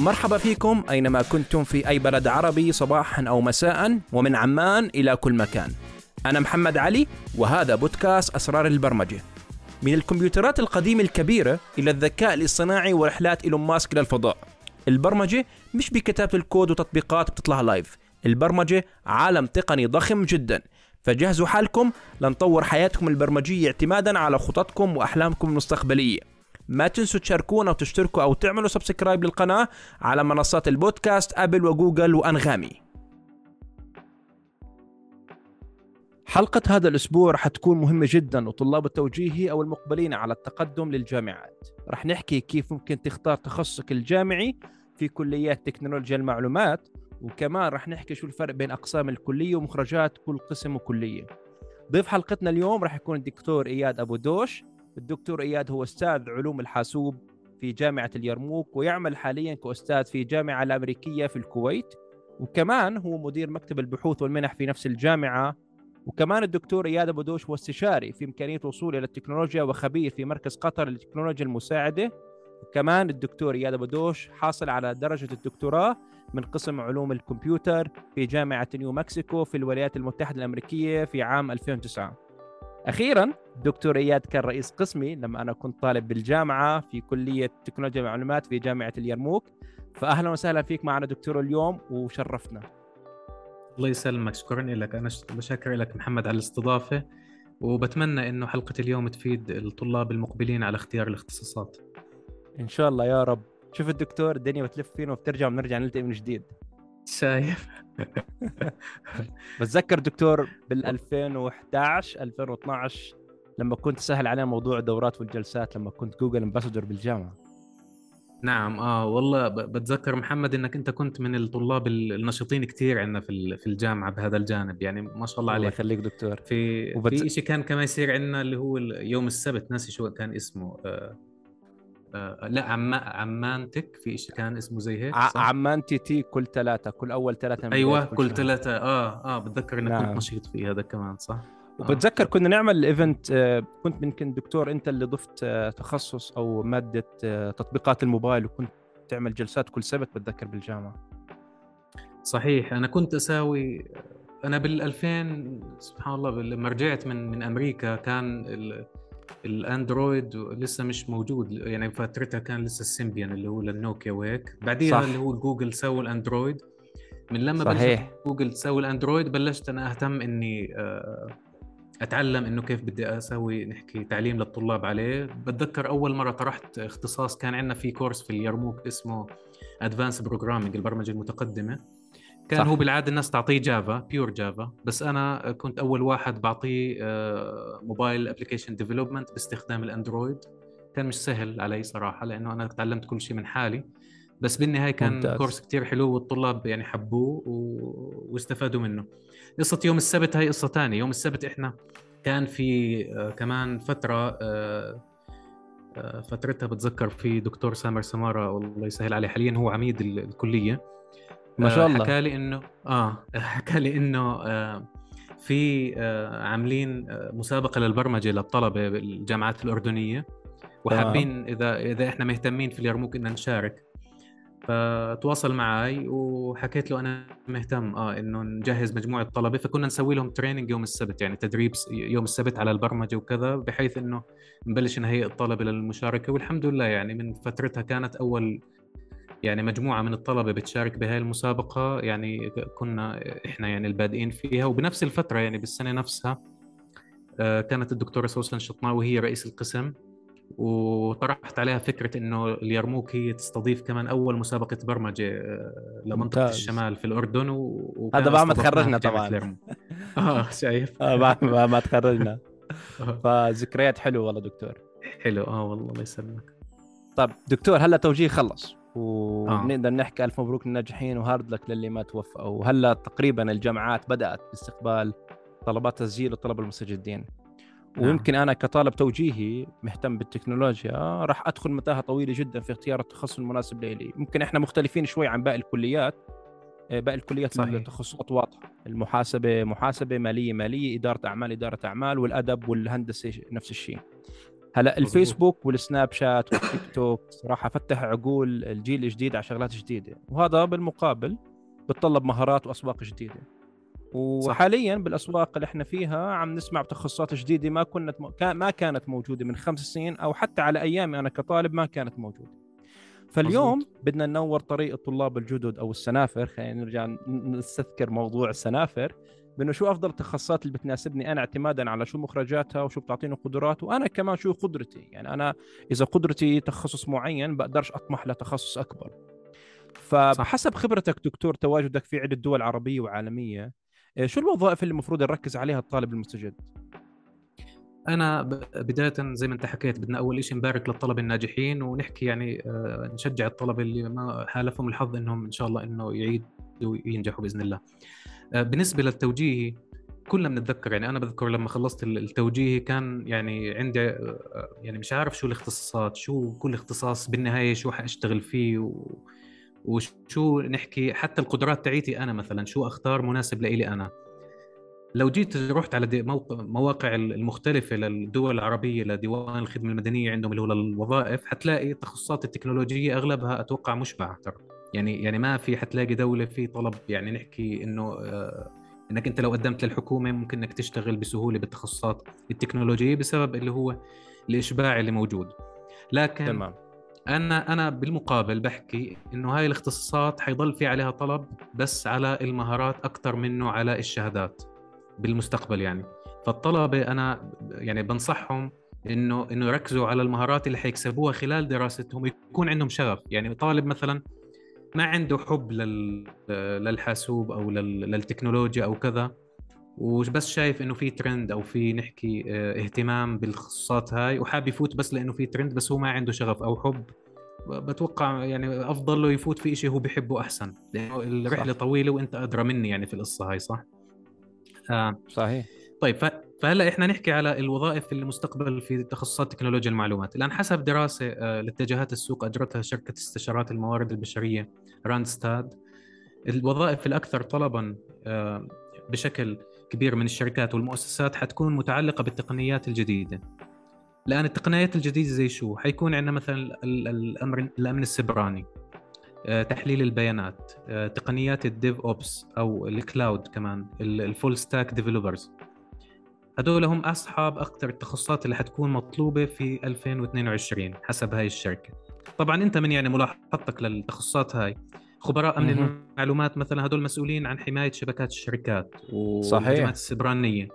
مرحبا فيكم أينما كنتم في أي بلد عربي صباحا أو مساء ومن عمان إلى كل مكان. أنا محمد علي وهذا بودكاست أسرار البرمجة. من الكمبيوترات القديمة الكبيرة إلى الذكاء الاصطناعي ورحلات إيلون ماسك إلى الفضاء. البرمجة مش بكتابة الكود وتطبيقات بتطلع live البرمجة عالم تقني ضخم جدا. فجهزوا حالكم لنطور حياتكم البرمجية اعتمادا على خططكم وأحلامكم المستقبلية. ما تنسوا تشاركونا وتشتركوا أو تعملوا subscribe للقناة على منصات البودكاست أبل وجوجل وأنغامي. حلقة هذا الأسبوع رح تكون مهمة جدا وطلاب التوجيهي أو المقبلين على التقدم للجامعات. رح نحكي كيف ممكن تختار تخصصك الجامعي في كليات تكنولوجيا المعلومات وكمان رح نحكي شو الفرق بين أقسام الكلية ومخرجات كل قسم وكلية. ضيف حلقتنا اليوم رح يكون الدكتور إياد أبو دوش الدكتور إياد هو أستاذ علوم الحاسوب في جامعة اليرموك ويعمل حاليا كأستاذ في جامعة الأمريكية في الكويت وكمان هو مدير مكتب البحوث والمنح في نفس الجامعة. وكمان الدكتور إياد أبو دوش هو استشاري في إمكانية الوصول إلى التكنولوجيا وخبير في مركز قطر للتكنولوجيا المساعدة. وكمان الدكتور إياد أبو دوش حاصل على درجة الدكتوراه من قسم علوم الكمبيوتر في جامعة نيو مكسيكو في الولايات المتحدة الأمريكية في عام 2009 أخيرا الدكتور إياد كان رئيس قسمي لما أنا كنت طالب بالجامعة في كلية تكنولوجيا المعلومات في جامعة اليرموك. فاهلا وسهلا فيك معنا دكتور اليوم وشرفتنا الله يسلمك شكرا لك. أنا بشكر لك محمد على الاستضافة وبتمنى إنه حلقة اليوم تفيد الطلاب المقبلين على اختيار الاختصاصات. إن شاء الله يا رب. شوف الدكتور الدنيا بتلف فينا وبترجع وبنرجع نلتقي من جديد. شايف. بتذكر دكتور بال 2011 2012 لما كنت سهل علينا موضوع الدورات والجلسات لما كنت جوجل امباسدور بالجامعة؟ نعم آه والله بتذكر محمد إنك أنت كنت من الطلاب النشيطين كثير عندنا في في الجامعة بهذا الجانب يعني ما شاء الله عليك. الله يخليك دكتور. في وبتز... في شيء كان كمان يصير عندنا اللي هو يوم السبت ناسي شو كان اسمه آه آه لا عم عمان tech في شيء كان اسمه زي هيك صح؟ عمان TT كل ثلاثة كل أول ثلاثة أيوة كل ثلاثة آه آه بتذكر إنك نعم. كنت نشيط في هذا كمان صح وبتذكر كنا نعمل ال event آه، كنت يمكن دكتور أنت اللي ضفت آه، تخصص أو مادة آه، تطبيقات الموبايل وكنت تعمل جلسات كل سبت بتذكر بالجامعة صحيح أنا كنت أساوي أنا بال 2000 سبحان الله لما رجعت من من أمريكا كان ال Android لسه مش موجود. يعني فترتها كان لسه ال Symbian اللي هو للنوكيا وهيك. بعديها اللي هو جوجل سووا ال Android. من لما صحيح. جوجل تسوي ال Android بلشت أنا أهتم إني أتعلم إنه كيف بدي أسوي نحكي تعليم للطلاب عليه. بتذكر أول مرة طرحت اختصاص كان عندنا في course في اليرموك اسمه advanced programming البرمجة المتقدمة. كان صح. هو بالعادة الناس تعطيه Java pure Java. بس أنا كنت أول واحد بعطيه mobile application development باستخدام ال Android. كان مش سهل علي صراحة لأنه أنا تعلمت كل شيء من حالي. بس بالنهاية كان ممتاز. course كتير حلو والطلاب يعني حبوه و... واستفادوا منه. قصة يوم السبت هاي قصة ثانية يوم السبت إحنا كان في آه كمان فترة آه آه فترتها بتذكر في دكتور سامر سمارة الله يسهل عليه حاليا هو عميد الكلية. ما شاء الله. حكى لي انه آه حكى لي إنه آه في آه عاملين آه مسابقة للبرمجة للطلبة بالجامعات الأردنية. وحابين إذا إذا إحنا مهتمين في اليرموك ان نشارك. فتواصل معي وحكيت له أنا مهتم آه إنه نجهز مجموعة طلبة. فكنا نسوي لهم تريننج يوم السبت يعني تدريب يوم السبت على البرمجة وكذا بحيث إنه نبلش نهيئ الطلبة للمشاركة. والحمد لله يعني من فترتها كانت أول يعني مجموعة من الطلبة بتشارك بهاي المسابقة يعني كنا إحنا يعني البادئين فيها. وبنفس الفترة يعني بالسنة نفسها آه، كانت الدكتورة سوسن شطناوي هي رئيس القسم. وطرحت عليها فكرة إنه اليرموك هي تستضيف كمان أول مسابقة برمجة آه، لمنطقة ممتاز. الشمال في الأردن. و... هذا بعد ما تخرجنا طبعا. آه شايف. آه بعد ما تخرجنا. فذكريات حلوة والله دكتور. حلو. آه والله الله يسلمك. طيب دكتور هلا توجيه خلص. ونقدر آه. نحكي ألف مبروك للناجحين وهارد لك للي ما توفقوا وهلا تقريبا الجامعات بدأت باستقبال طلبات تسجيل الطلبه المستجدين نعم. ويمكن أنا كطالب توجيهي مهتم بالتكنولوجيا راح أدخل متاهه طويلة جدا في اختيار التخصص المناسب لي ممكن إحنا مختلفين شوي عن باقي الكليات آه، باقي الكليات صحيح. التخصصات واضحة المحاسبة محاسبة مالية مالية إدارة أعمال إدارة أعمال والأدب والهندسة نفس الشيء هلا الفيسبوك والسناب شات والتيك توك صراحة فتح عقول الجيل الجديد على شغلات جديدة وهذا بالمقابل بتطلب مهارات وأسواق جديدة وحاليا. بالأسواق اللي إحنا فيها عم نسمع بتخصصات جديدة ما كنا ما كانت موجودة من خمس سنين أو حتى على أيامي أنا كطالب ما كانت موجودة فاليوم مزبوط. بدنا ننور طريق الطلاب الجدد أو السنافر خلينا نرجع نستذكر موضوع السنافر بأنه شو أفضل التخصصات اللي بتناسبني أنا اعتمادا على شو مخرجاتها وشو بتعطيني قدرات وأنا كمان شو قدرتي؟ يعني أنا إذا قدرتي تخصص معين بقدرش أطمح لتخصص أكبر. فبحسب خبرتك دكتور تواجدك في عدة دول عربية وعالمية آه، شو الوظائف اللي المفروض نركز عليها الطالب المستجد؟ أنا بداية زي ما أنت حكيت بدنا أول شيء نبارك للطلبة الناجحين ونحكي يعني آه، نشجع الطلبة اللي ما حالفهم الحظ إنهم إن شاء الله إنه يعيدوا وينجحوا بإذن الله. بالنسبة للتوجيهي كلنا بنتذكر يعني أنا بذكر لما خلصت التوجيهي كان يعني عندي يعني مش عارف شو الاختصاصات شو كل اختصاص بالنهاية شو حأشتغل فيه و... وشو نحكي حتى القدرات تاعيتي أنا مثلا شو اختار مناسب لإلي أنا. لو جيت رحت على مواقع المختلفة للدول العربية لديوان الخدمة المدنية عندهم اللي هو للوظائف حتلاقي التخصصات التكنولوجية أغلبها أتوقع مشبعة ترى. يعني يعني ما في حتلاقي دولة في طلب يعني نحكي إنه آه إنك أنت لو قدمت للحكومة ممكن إنك تشتغل بسهولة بالتخصصات التكنولوجية بسبب اللي هو الإشباع اللي موجود. لكن تمام. أنا أنا بالمقابل بحكي إنه هاي الاختصاصات حيضل في عليها طلب بس على المهارات أكثر منه على الشهادات بالمستقبل يعني. فالطلبة أنا يعني بنصحهم إنه إنه يركزوا على المهارات اللي حيكسبوها خلال دراستهم يكون عندهم شغف. يعني طالب مثلا ما عنده حب لل... للحاسوب أو لل... للتكنولوجيا أو كذا وبس شايف إنه في ترند أو في نحكي آه، اهتمام بالخصوصات هاي وحاب يفوت بس لإنه في ترند بس هو ما عنده شغف أو حب بتوقع يعني أفضل له يفوت في شيء هو بحبه أحسن لأنه الرحلة صح. طويلة وإنت أدرى مني يعني في القصة هاي صح؟ آه. صحيح طيب فهلا إحنا نحكي على الوظائف في المستقبل في تخصصات تكنولوجيا المعلومات. الآن حسب دراسة آه، لاتجاهات السوق أجرتها شركة استشارات الموارد البشرية Randstad. الوظائف الأكثر طلبا آه، بشكل كبير من الشركات والمؤسسات حتكون متعلقة بالتقنيات الجديدة. الآن التقنيات الجديدة زي شو؟ حيكون عندنا مثلا الأمر الأمن السيبراني آه، تحليل البيانات تقنيات ال DevOps أو ال cloud كمان ال full stack developers هدول هم أصحاب أكثر التخصصات اللي حتكون مطلوبة في 2022 حسب هاي الشركة. طبعا أنت من يعني ملاحظتك للتخصصات هاي. خبراء امن المعلومات مثلا هدول مسؤولين عن حماية شبكات الشركات والهجمات السبرانية.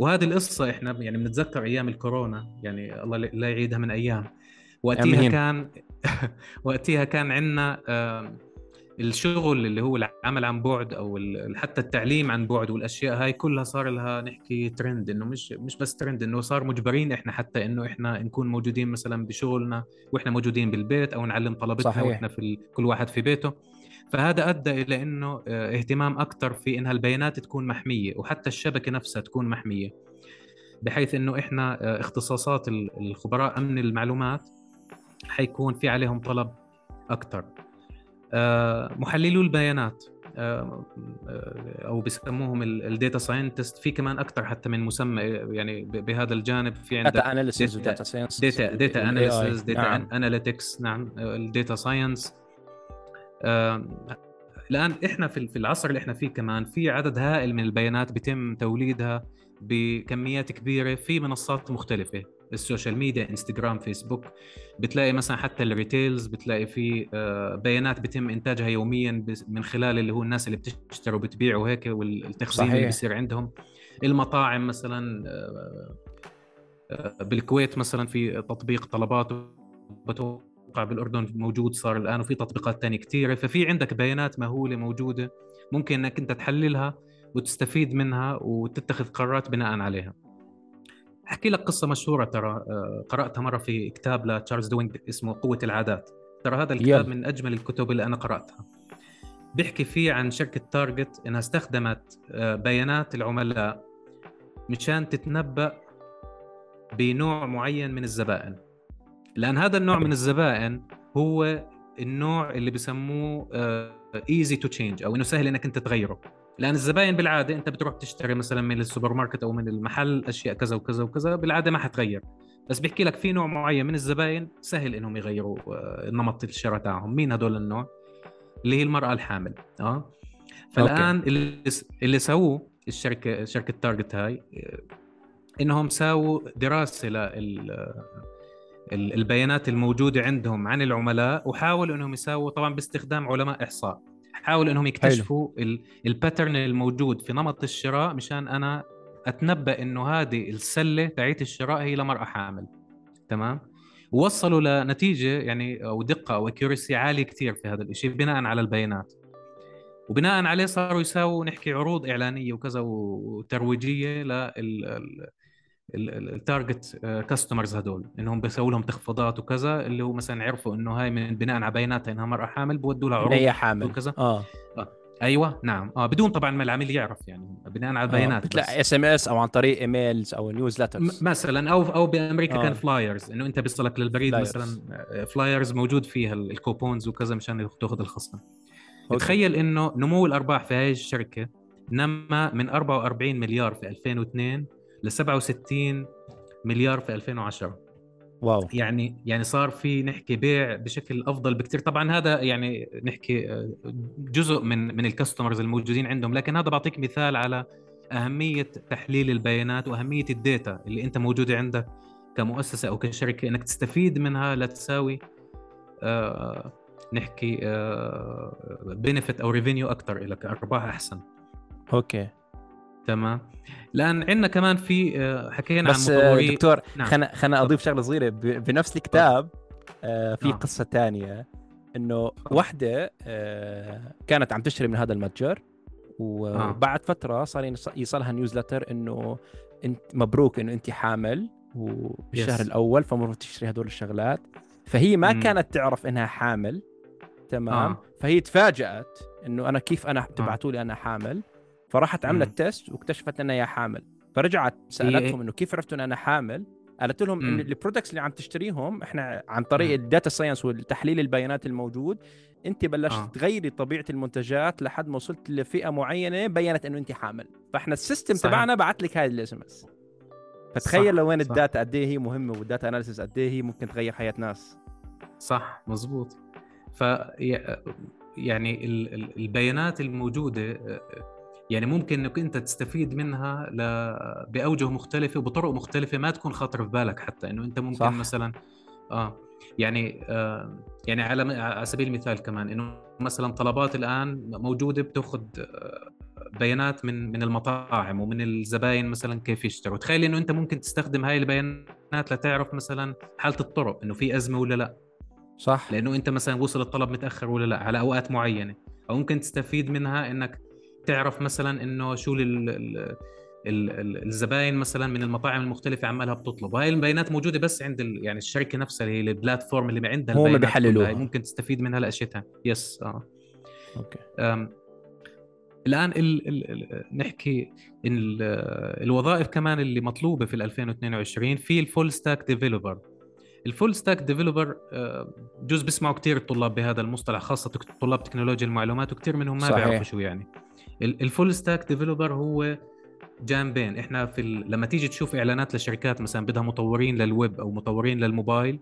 وهذه القصة إحنا يعني بنتذكر أيام الكورونا يعني الله لا يعيدها من أيام. وقتها كان وقتها كان عندنا الشغل اللي هو العمل عن بعد أو حتى التعليم عن بعد والأشياء هاي كلها صار لها نحكي ترند إنه مش مش بس ترند إنه صار مجبرين إحنا حتى إنه إحنا نكون موجودين مثلا بشغلنا وإحنا موجودين بالبيت أو نعلم طلبتنا صحيح. وإحنا في كل واحد في بيته. فهذا أدى إلى إنه آه، اهتمام أكثر في انها البيانات تكون محمية وحتى الشبكة نفسها تكون محمية. بحيث إنه إحنا آه، اختصاصات الخبراء أمن المعلومات حيكون في عليهم طلب أكثر محللو البيانات. آه، آه، أو بيسموهم ال data scientist في كمان أكثر حتى من مسمى يعني بهذا الجانب في عندك data analysis و data science data data analysis data analytics نعم. ال data science الآن إحنا في العصر اللي إحنا فيه كمان في عدد هائل من البيانات بيتم توليدها بكميات كبيرة في منصات مختلفة. ال social media انستغرام فيسبوك. بتلاقي مثلا حتى ال retails بتلاقي في آه، بيانات بيتم إنتاجها يوميا من خلال اللي هو الناس اللي بتشتري وبتبيع وهيك والتخزين صحيح. اللي بيصير عندهم. المطاعم مثلا آه، آه، بالكويت مثلا في تطبيق طلبات بتوقع بالأردن موجود صار الآن وفي تطبيقات ثانية كثيره ففي عندك بيانات مهولة موجودة ممكن إنك أنت تحللها وتستفيد منها وتتخذ قرارات بناء عليها. أحكي لك قصة مشهورة ترى آه، قرأتها مرة في كتاب لتشارلز دويج اسمه قوة العادات. ترى هذا الكتاب يلا. من أجمل الكتب اللي أنا قرأتها. بيحكي فيه عن شركة Target إنها استخدمت آه، بيانات العملاء مشان تتنبأ بنوع معين من الزبائن. لأن هذا النوع من الزبائن هو النوع اللي بسموه easy to change أو إنه سهل إنك أنت تغيره. لأن الزباين بالعادة أنت بتروح تشتري مثلا من السوبر ماركت أو من المحل أشياء كذا وكذا وكذا بالعادة ما حتغير. بس بيحكي لك في نوع معين من الزباين سهل إنهم يغيروا آه، نمط الشراء تاعهم مين هدول النوع؟ اللي هي المرأة الحامل آه؟ فالآن okay. اللي اللي سووه الشركة شركة Target هاي آه، إنهم ساووا دراسة لل البيانات الموجودة عندهم عن العملاء وحاولوا إنهم يساووا طبعا باستخدام علماء إحصاء. حاولوا إنهم يكتشفوا ال pattern الموجود في نمط الشراء مشان أنا أتنبأ إنه هذه السلة تاعت الشراء هي لمرأة حامل. تمام؟ ووصلوا لنتيجة يعني أو دقة أو accuracy عالية كثير في هذا الشيء بناء على البيانات. وبناء عليه صاروا يساووا نحكي عروض إعلانية وكذا وترويجية لل target customers هدول إنهم بيسووا لهم تخفيضات وكذا اللي هو مثلا عرفوا إنه هاي من بناء على بياناتها إنها مراه حامل بودوا لها عروض هي حامل وكذا آه, آه. أيوه نعم آه بدون طبعا ما العميل يعرف يعني بناء على البيانات آه. بتلاقي SMS أو عن طريق emails أو newsletters مثلا أو أو بأمريكا آه. كان flyers إنه أنت بيصلك للبريد flyers. مثلا flyers موجود فيها ال coupons وكذا مشان تاخذ الخصم تخيل إنه نمو الأرباح في هذه الشركة نما من 44 مليار في 2002 ل 67 مليار في 2010 واو. يعني يعني صار في نحكي بيع بشكل أفضل بكثير طبعا هذا يعني نحكي آه، جزء من من الكاستمرز الموجودين عندهم. لكن هذا بعطيك مثال على أهمية تحليل البيانات وأهمية الداتا اللي أنت موجودة عندك كمؤسسة أو كشركة. إنك تستفيد منها لتساوي آه نحكي آه benefit أو revenue أكثر لك ارباح أحسن. okay. تمام؟ لأن عندنا كمان في آه، حكينا بس عن مطوري دكتور نعم. خلينا خلينا أضيف شغلة صغيرة بنفس الكتاب آه في نعم. قصة ثانية إنه وحدة آه كانت عم تشتري من هذا المتجر وبعد آه. فترة صار يصلها newsletter إنه أنت مبروك إنه أنت حامل وبالشهر يس. الأول فمفروض تشتري هدول الشغلات فهي ما م. كانت تعرف إنها حامل تمام آه. فهي تفاجأت إنه أنا كيف أنا تبعتوا لي أنا حامل فراحت عملت test واكتشفت انها هي حامل. فرجعت سألتهم إنه كيف عرفتوا إن أنا حامل؟ قالت لهم إن ال products اللي عم تشتريهم إحنا عن طريق ال data science والتحليل البيانات الموجود أنت بلشت آه. تغيري طبيعة المنتجات لحد ما وصلت لفئة معينة بينت إنه أنت حامل. فإحنا ال system تبعنا بعت لك هاي ال SMS فتخيل لوين ال data قد إيه هي مهمة وال data analysis قد إيه هي ممكن تغير حياة ناس. صح مزبوط. ف يعني البيانات الموجودة يعني ممكن إنك أنت تستفيد منها ل... بأوجه مختلفة وبطرق مختلفة ما تكون خاطر في بالك حتى إنه أنت ممكن صح. مثلا آه يعني آه يعني على على سبيل المثال كمان إنه مثلا طلبات الآن موجودة بتأخذ آه، بيانات من من المطاعم ومن الزباين مثلا كيف يشتروا. تخيل إنه أنت ممكن تستخدم هاي البيانات لتعرف مثلا حالة الطرق إنه في أزمة ولا لا. صح. لأنه أنت مثلا وصل الطلب متأخر ولا لا على أوقات معينة. أو ممكن تستفيد منها إنك تعرف مثلا إنه شو ال الزباين مثلا من المطاعم المختلفة عمالها بتطلب. وهي البيانات موجودة بس عند يعني الشركة نفسها اللي هي البلاتفورم اللي عندها هم بيحللوها. ممكن تستفيد منها لأشياء يس آه. أوكي. الآن ال ال نحكي ال الوظائف كمان اللي مطلوبة في 2022 في ال full stack developer ال full stack developer جزء بيسمعوا كثير الطلاب بهذا المصطلح خاصة طلاب تكنولوجيا المعلومات وكثير منهم ما بيعرفوا شو يعني. ال full stack developer هو جانبين. إحنا في ال... لما تيجي تشوف إعلانات لشركات مثلا بدها مطورين للويب أو مطورين للموبايل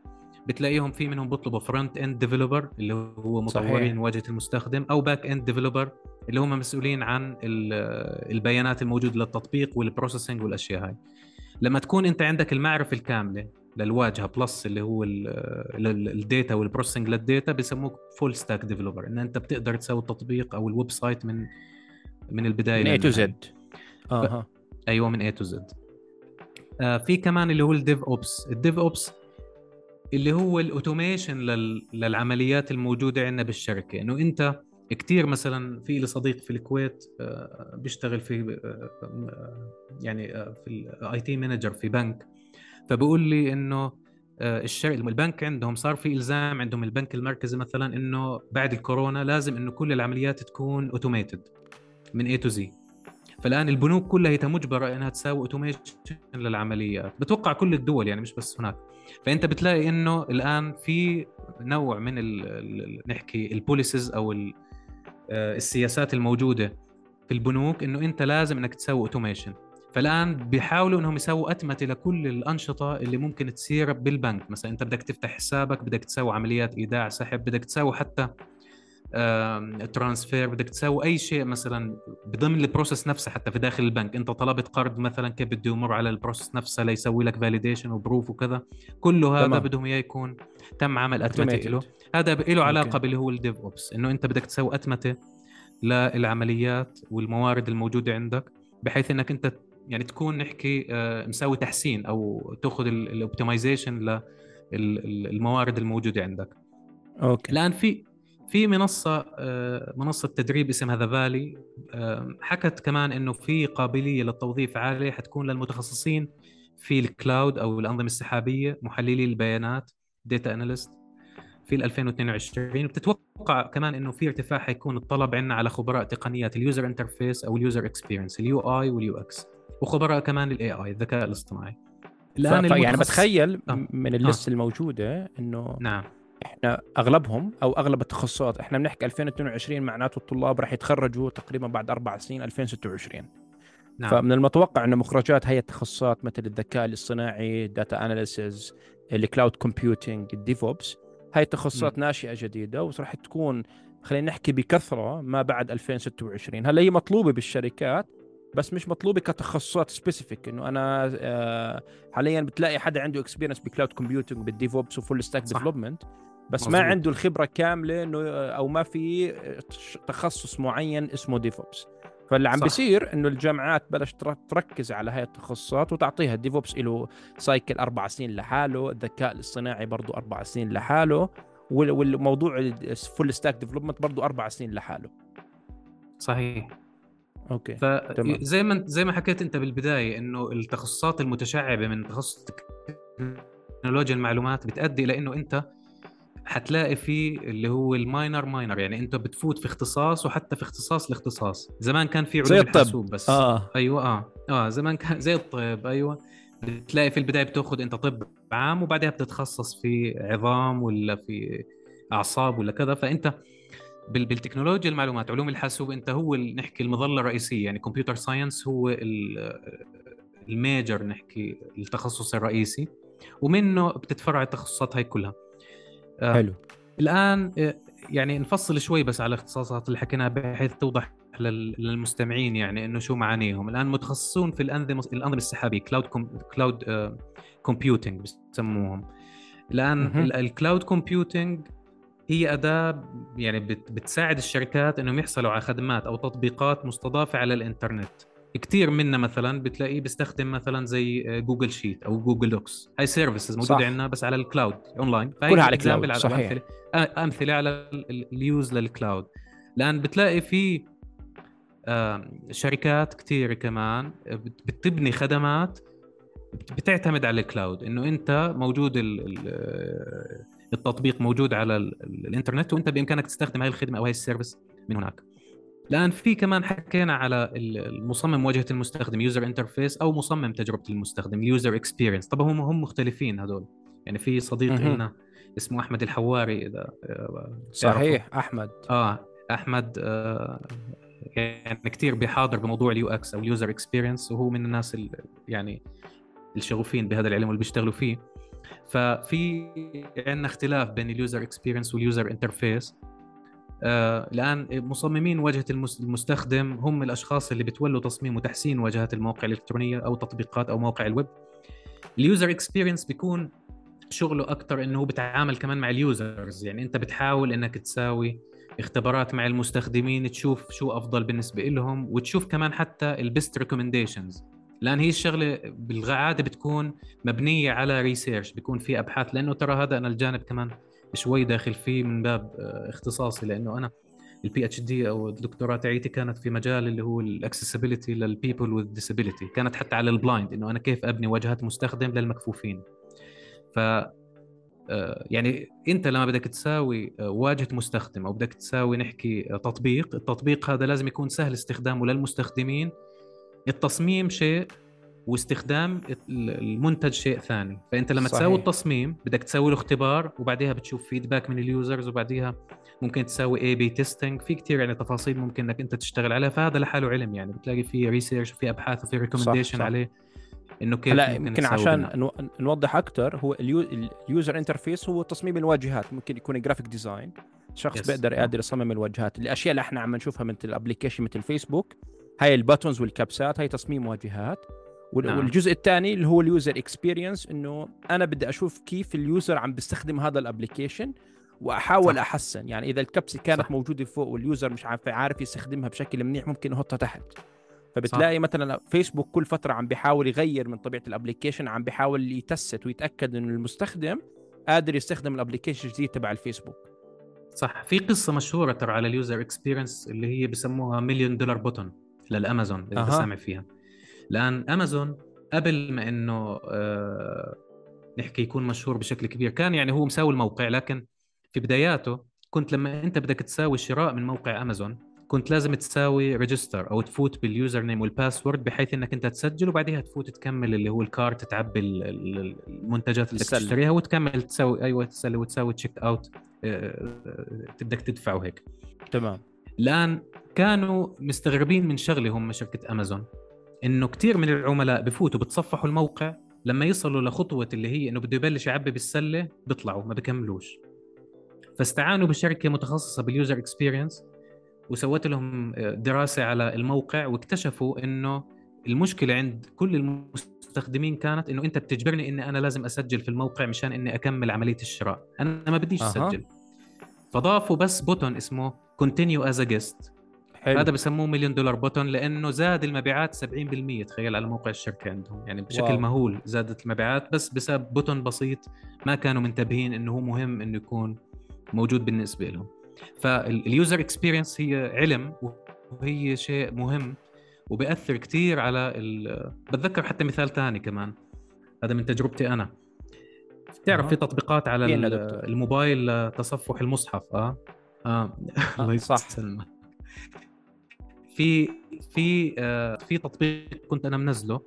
بتلاقيهم في منهم بيطلبوا front end developer اللي هو مطورين. واجهة المستخدم أو back end developer اللي هم مسؤولين عن البيانات الموجودة للتطبيق وال processing والأشياء هاي. لما تكون أنت عندك المعرفة الكاملة للواجهة plus اللي هو ال data وال processing لل data بسموك full stack developer إن أنت بتقدر تسوي التطبيق أو ال website من من البداية من A to Z أها أيوه من A to Z في كمان اللي هو ال DevOps. ال DevOps اللي هو ال automation لل... للعمليات الموجودة عندنا بالشركة. إنه أنت كثير مثلا في لي صديق في الكويت آه، بيشتغل في آه، يعني آه، في ال IT manager في بنك. فبقول لي إنه الشركة البنك عندهم صار في إلزام عندهم البنك المركزي مثلا إنه بعد الكورونا لازم إنه كل العمليات تكون automated من A to Z فالآن البنوك كلها هي مجبره أنها تساوي automation للعمليات. بتوقع كل الدول يعني مش بس هناك. فأنت بتلاقي إنه الآن في نوع من ال ال نحكي ال policies أو آه، السياسات الموجودة في البنوك إنه أنت لازم إنك تسوي automation فالآن بيحاولوا إنهم يسووا أتمتة لكل الأنشطة اللي ممكن تصير بالبنك. مثلا أنت بدك تفتح حسابك بدك تسوي عمليات إيداع سحب بدك تسوي حتى transfer بدك تسوي أي شيء مثلا بضمن ال process نفسها حتى في داخل البنك. أنت طلبت قرض مثلا كيف بده يمر على ال process نفسها ليسوي لك validation و approve وكذا. كله هذا تمام. بدهم إياه يكون تم عمل أتمتة له. هذا له علاقة باللي هو ال DevOps إنه أنت بدك تسوي أتمتة للعمليات والموارد الموجودة عندك بحيث إنك أنت يعني تكون نحكي آه، مسوي تحسين أو تأخذ ال optimization للموارد الموجودة عندك. أوكي. الآن في في منصة آه، منصة تدريب اسمها ذا فالي حكت كمان إنه في قابلية للتوظيف عالية حتكون للمتخصصين في ال cloud أو الأنظمة السحابية محللي البيانات data analyst في 2022 بتتوقع كمان إنه في ارتفاع حيكون الطلب عندنا على خبراء تقنيات ال user interface أو ال user experience ال UI وال UX وخبراء كمان الاي اي الذكاء الاصطناعي الآن ف... يعني بتخيل آه. من ال list آه. الموجودة إنه نعم إحنا أغلبهم أو أغلب التخصصات إحنا بنحكي 2022 معناته الطلاب راح يتخرجوا تقريبا بعد أربع سنين 2026 نعم. فمن المتوقع إن مخرجات هي التخصصات مثل الذكاء الاصطناعي data analysis ال cloud computing ال DevOps هاي التخصصات نعم. ناشئة جديدة وراح تكون خلينا نحكي بكثرة ما بعد 2026 هلا هي مطلوبة بالشركات بس مش مطلوبة كتخصصات specific إنه أنا آه، حاليا بتلاقي حدا عنده experience ب cloud computing بال DevOps و full stack development بس مزبوط. ما عنده الخبرة كاملة إنه أو ما في تخصص معين اسمه DevOps فاللي عم بيصير إنه الجامعات بلش تركز على هاي التخصصات وتعطيها ال DevOps له cycle أربع سنين لحاله الذكاء الاصطناعي برضه أربع سنين لحاله والموضوع ال full stack development برضه أربع سنين لحاله. صحيح. أوكي فزي ما زي ما حكيت أنت بالبداية إنه التخصصات المتشعبة من تخصص تكنولوجيا المعلومات بتؤدي إلى إنه أنت حتلاقي في اللي هو ال minor minor يعني انت بتفوت في اختصاص وحتى في اختصاص لاختصاص. زمان كان في علوم الحاسوب بس. آه. أيوه آه. آه زمان كان زي الطب أيوه. بتلاقي في البداية بتاخذ أنت طب عام وبعدها بتتخصص في عظام ولا في أعصاب ولا كذا. فأنت بالتكنولوجيا المعلومات علوم الحاسوب أنت هو نحكي المظلة الرئيسية. يعني computer science هو ال major نحكي التخصص الرئيسي. ومنه بتتفرع التخصصات هاي كلها. حلو. الآن آه، يعني نفصل شوي بس على الاختصاصات اللي حكيناها بحيث توضح للمستمعين يعني إنه شو معانيهم. الآن متخصصون في الأنظمة الأنظمة السحابية cloud cloud computing بسموهم الآن ال cloud computing هي أداة يعني بتساعد الشركات إنهم يحصلوا على خدمات أو تطبيقات مستضافة على الإنترنت. كثير منا مثلا بتلاقيه بيستخدم مثلا زي Google Sheet أو Google Docs هاي services موجودة عندنا بس على ال cloud online كلها على ال cloud صحيح. أمثلة, أمثلة على ال use لل cloud لأن بتلاقي في شركات كثير كمان بتبني خدمات بتعتمد على ال cloud إنه أنت موجود التطبيق موجود على الإنترنت وأنت بإمكانك تستخدم هاي الخدمة أو هاي ال service من هناك. الان في كمان حكينا على المصمم واجهة المستخدم user interface أو مصمم تجربة المستخدم ال user experience طبعا هم هم مختلفين هذول. يعني في صديق لنا اسمه أحمد الحواري إذا آه، صحيح أحمد. آه أحمد آه يعني كثير بيحاضر بموضوع ال UX أو ال user experience وهو من الناس يعني الشغوفين بهذا العلم واللي بيشتغلوا فيه. ففي عندنا اختلاف بين ال user experience وال user interface آه الآن مصممين واجهة المستخدم هم الأشخاص اللي بتولوا تصميم وتحسين واجهات المواقع الإلكترونية أو تطبيقات أو مواقع الويب. ال user experience بيكون شغله أكثر إنه هو بيتعامل كمان مع ال users. يعني أنت بتحاول إنك تساوي اختبارات مع المستخدمين تشوف شو أفضل بالنسبة لهم وتشوف كمان حتى ال best recommendations لأن هي الشغلة بالعاده بتكون مبنية على research بيكون في أبحاث لأنه ترى هذا أنا الجانب كمان شوي داخل فيه من باب آه، اختصاصي لأنه أنا ال PhD أو الدكتوراه تاعيتي كانت في مجال اللي هو ال accessibility لل people with disability كانت حتى على ال blind إنه أنا كيف أبني واجهات مستخدم للمكفوفين. ف آه، يعني أنت لما بدك تساوي آه، واجهة مستخدم أو بدك تساوي نحكي تطبيق التطبيق هذا لازم يكون سهل استخدامه للمستخدمين. التصميم شيء واستخدام المنتج شيء ثاني. فأنت لما صحيح. تسوي التصميم بدك تسوي له اختبار وبعديها بتشوف feedback من ال users وبعديها ممكن تساوي A/B testing في كثير يعني تفاصيل ممكن إنك أنت تشتغل عليها. فهذا لحاله علم يعني. بتلاقي في research وفي أبحاث وفي recommendation عليه إنه كيف لا يمكن عشان نو... نوضح أكثر هو ال u... ال user interface هو تصميم الواجهات. ممكن يكون graphic design شخص yes. بيقدر يقدر يصمم الواجهات. الأشياء اللي إحنا عم نشوفها مثل ال application مثل فيسبوك هاي ال buttons والكبسات هاي تصميم واجهات. نعم. والجزء الثاني اللي هو ال user experience إنه أنا بدي أشوف كيف ال user عم بيستخدم هذا ال application وأحاول صح. أحسن يعني إذا الكبسة كانت صح. موجودة فوق وال user مش عارف عارف يستخدمها بشكل منيح ممكن يحطها تحت فبتلاقي صح. مثلا فيسبوك كل فترة عم بيحاول يغير من طبيعة ال application عم بيحاول ي test ويتأكد إنه المستخدم قادر يستخدم ال application الجديد تبع الفيسبوك صح في قصة مشهورة ترى على ال user experience اللي هي بسموها مليون دولار button للأمازون اللي أه. سامع فيها لأن أمازون قبل ما إنه آه نحكي يكون مشهور بشكل كبير كان يعني هو مساوي الموقع لكن في بداياته كنت لما أنت بدك تساوي شراء من موقع أمازون كنت لازم تساوي register أو تفوت بال username وال password بحيث إنك أنت تسجل وبعدها تفوت تكمل اللي هو ال cart تعبي المنتجات اللي بدك تشتريها وتكمل تساوي أيوه تسلي وتساوي check out بدك تدفع وهيك. تمام. الان كانوا مستغربين من شغله هم شركة أمازون. إنه كثير من العملاء بفوتوا بتصفحوا الموقع لما يصلوا لخطوة اللي هي إنه بده يبلش يعبي بالسلة بيطلعوا ما بكملوش. فاستعانوا بشركة متخصصة بال user experience وسوت لهم دراسة على الموقع واكتشفوا إنه المشكلة عند كل المستخدمين كانت إنه أنت بتجبرني إني أنا لازم أسجل في الموقع مشان إني أكمل عملية الشراء. أنا ما بديش أه. أسجل. فضافوا بس button اسمه continue as guest هذا بسموه مليون دولار button لأنه زاد المبيعات 70% تخيل على موقع الشركة عندهم. يعني بشكل واو. مهول زادت المبيعات بس بسبب button بسيط ما كانوا منتبهين إنه هو مهم إنه يكون موجود بالنسبة لهم. فال user experience هي علم وهي شيء مهم وبيأثر كثير على ال... بتذكر حتى مثال ثاني كمان. هذا من تجربتي أنا. تعرف في تطبيقات على الموبايل لتصفح المصحف آه؟ آه. الله صح. في في آه في تطبيق كنت أنا منزله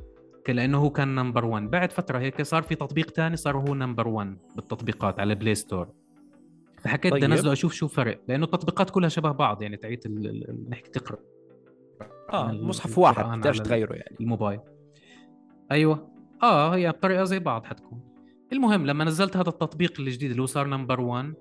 لأنه هو كان number 1 بعد فترة هيك صار في تطبيق ثاني صار هو number 1 بالتطبيقات على Play Store فحكيت بدي طيب. أنزله أشوف شو فرق لأنه التطبيقات كلها شبه بعض يعني تعيت نحكي تقرأ. آه مصحف واحد بتقدرش تغيره يعني. الموبايل. أيوه. آه هي الطريقة زي بعض حتكون المهم لما نزلت هذا التطبيق الجديد اللي هو صار number 1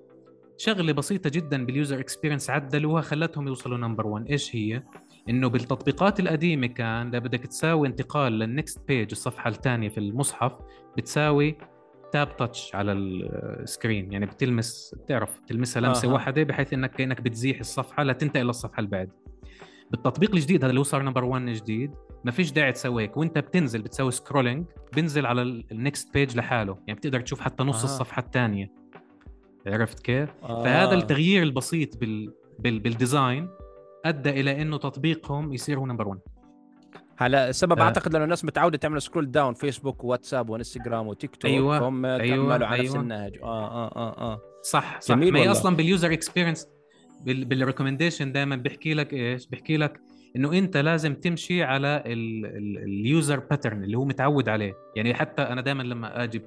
شغلة بسيطة جدا بال user experience عدلوها خلتهم يوصلوا number 1 إيش هي؟ إنه بالتطبيقات القديمة كان بدك تساوي انتقال لل next page الصفحه الثانية في المصحف بتساوي tap touch على ال screen يعني بتلمس بتعرف تلمسها لمسة آه. واحدة بحيث إنك كأنك بتزيح الصفحة لتنتقل للصفحة اللي بعد بالتطبيق الجديد هذا اللي هو صار number 1 جديد ما فيش داعي تسوي هيك وإنت بتنزل بتسوي scrolling بنزل على ال next page لحاله يعني بتقدر تشوف حتى نص آه. الصفحة الثانية عرفت كيف؟ آه. فهذا التغيير البسيط بال... بال... بال design أدى إلى إنه تطبيقهم يصير هو number 1 هلا السبب آه. أعتقد لأنه الناس متعودة تعمل scroll down فيسبوك وواتساب وإنستغرام وتيك توك أيوه فهم أيوة. كملوا على أيوة. نفس النهج آه آه آه آه صح صح ما هي أصلا بال user experience بال recommendation دائما بيحكي لك إيش بيحكي لك إنه أنت لازم تمشي على ال user pattern اللي هو متعود عليه يعني حتى أنا دائما لما أجي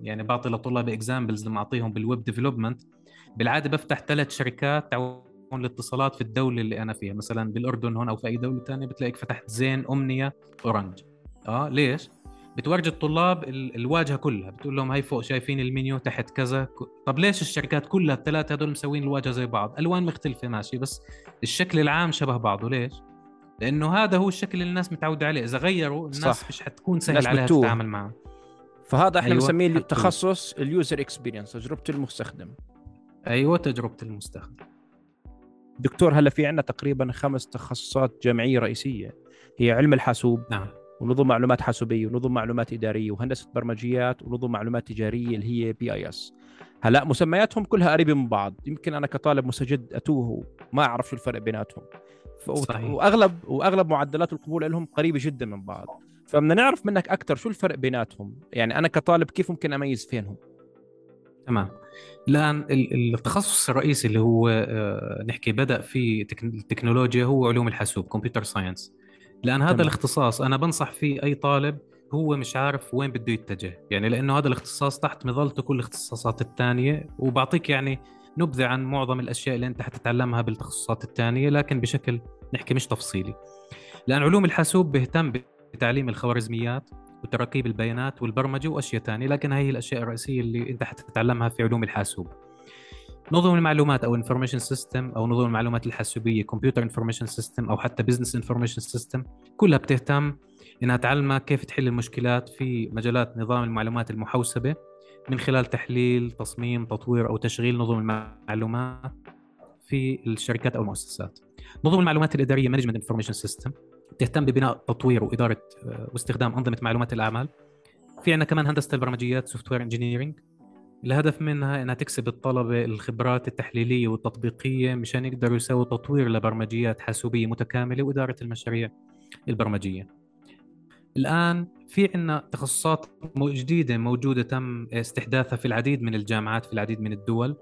يعني بعطي لطلاب examples لما أعطيهم بال web development بالعادة بفتح ثلاث شركات الاتصالات في الدولة اللي أنا فيها. مثلا بالأردن هون أو في أي دولة ثانية بتلاقيك فتحت زين أمنية اورنج آه ليش؟ بتورجي الطلاب الواجهة كلها. بتقول لهم هاي فوق شايفين المنيو تحت كذا. طب ليش الشركات كلها الثلاثة هدول مسوين الواجهة زي بعض؟ ألوان مختلفة ماشي بس الشكل العام شبه بعضه. ليش؟ لأنه هذا هو الشكل اللي الناس متعودة عليه. إذا غيروا الناس صح. مش حتكون سهل عليها تتعامل معه. فهذا إحنا أيوة بنسميه تخصص ال user experience تجربة المستخدم. أيوه تجربة المستخدم. دكتور هلا في عندنا تقريبا خمس تخصصات جامعية رئيسية. هي علم الحاسوب نعم. ونظم معلومات حاسوبية ونظم معلومات إدارية وهندسة برمجيات ونظم معلومات تجارية اللي هي BIS. هلا مسمياتهم كلها قريبة من بعض. يمكن أنا كطالب مستجد أتوه ما أعرف شو الفرق بيناتهم. صحيح. وأغلب وأغلب معدلات القبول لهم قريبة جدا من بعض. فبدنا نعرف منك أكثر شو الفرق بيناتهم. يعني أنا كطالب كيف ممكن أميز فينهم؟ تمام. الان التخصص الرئيسي اللي هو آه، نحكي بدأ في التكنولوجيا هو علوم الحاسوب كمبيوتر ساينس. لأن هذا تمام. الاختصاص أنا بنصح فيه أي طالب هو مش عارف وين بده يتجه. يعني لأنه هذا الاختصاص تحت مظلته كل الاختصاصات الثانية وبعطيك يعني نبذة عن معظم الأشياء اللي أنت حتتعلمها بالتخصصات الثانية لكن بشكل نحكي مش تفصيلي. لأن علوم الحاسوب بيهتم بتعليم الخوارزميات وتراكيب البيانات والبرمجة وأشياء ثانية لكن هي الأشياء الرئيسية اللي أنت حتتعلمها في علوم الحاسوب. نظم المعلومات أو information system أو نظم المعلومات الحاسوبية computer information system أو حتى business information system كلها بتهتم إنها تعلمك كيف تحل المشكلات في مجالات نظام المعلومات المحوسبة من خلال تحليل تصميم تطوير أو تشغيل نظم المعلومات في الشركات أو المؤسسات. نظم المعلومات الإدارية management information system تهتم ببناء تطوير وإدارة آه، واستخدام أنظمة معلومات الأعمال في عندنا كمان هندسة البرمجيات software engineering الهدف منها إنها تكسب الطلبة الخبرات التحليلية والتطبيقية مشان يقدروا يسووا تطوير لبرمجيات حاسوبية متكاملة وإدارة المشاريع البرمجية. الآن في عندنا تخصصات جديدة موجودة تم استحداثها في العديد من الجامعات في العديد من الدول.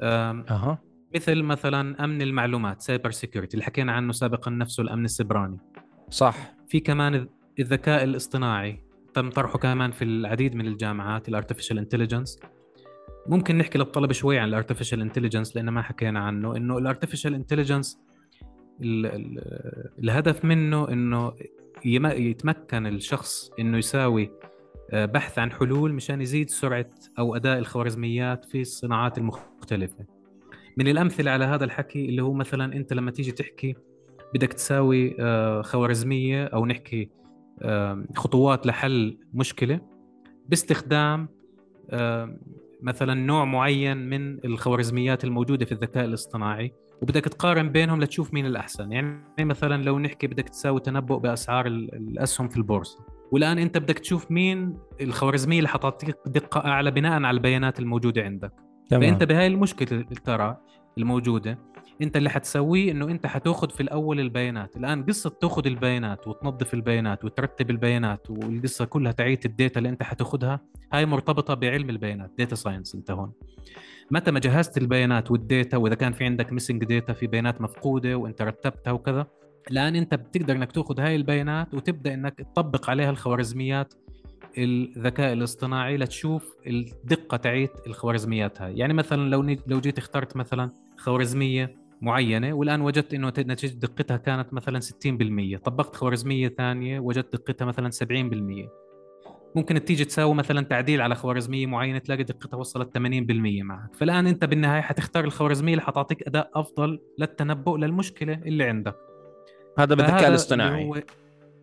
أه. مثل مثلا أمن المعلومات cyber security اللي حكينا عنه سابقا نفسه الأمن السيبراني. صح. في كمان الذكاء الاصطناعي تم طرحه كمان في العديد من الجامعات ال artificial intelligence ممكن نحكي للطلبة شوي عن ال artificial intelligence لأن ما حكينا عنه إنه ال artificial intelligence الهدف منه إنه يتمكن الشخص إنه يساوي آه، بحث عن حلول مشان يزيد سرعة أو أداء الخوارزميات في الصناعات المختلفة من الأمثلة على هذا الحكي اللي هو مثلا أنت لما تيجي تحكي بدك تساوي آه، خوارزمية أو نحكي خطوات لحل مشكلة باستخدام مثلا نوع معين من الخوارزميات الموجودة في الذكاء الاصطناعي وبدك تقارن بينهم لتشوف مين الأحسن. يعني مثلا لو نحكي بدك تساوي تنبؤ بأسعار الأسهم في البورصة. والآن أنت بدك تشوف مين الخوارزمية اللي حتعطيك دقة أعلى بناء على البيانات الموجودة عندك. تمام. فأنت بهاي المشكلة ترى الموجودة أنت اللي حتسويه إنه أنت حتأخذ في الأول البيانات الآن قصة تأخذ البيانات وتنظف البيانات وترتب البيانات والقصة كلها تاعت ال data اللي أنت حتأخذها هاي مرتبطة بعلم البيانات data science أنت هون متى ما جهزت البيانات وال data وإذا كان في عندك missing data في بيانات مفقودة وأنت رتبتها وكذا الآن أنت بتقدر إنك تأخذ هاي البيانات وتبدأ إنك تطبق عليها الخوارزميات الذكاء الاصطناعي لتشوف الدقة تعيت الخوارزميات هاي يعني مثلا لو لو جيت اخترت مثلا خوارزمية معينة والآن وجدت إنه نتيجة دقتها كانت مثلا 60% طبقت خوارزمية ثانية وجدت دقتها مثلا 70% ممكن تيجي تساوي مثلا تعديل على خوارزمية معينة تلاقي دقتها وصلت 80% معك. فالآن أنت بالنهاية حتختار الخوارزمية اللي حتعطيك أداء أفضل للتنبؤ للمشكلة اللي عندك. هذا بالذكاء الاصطناعي.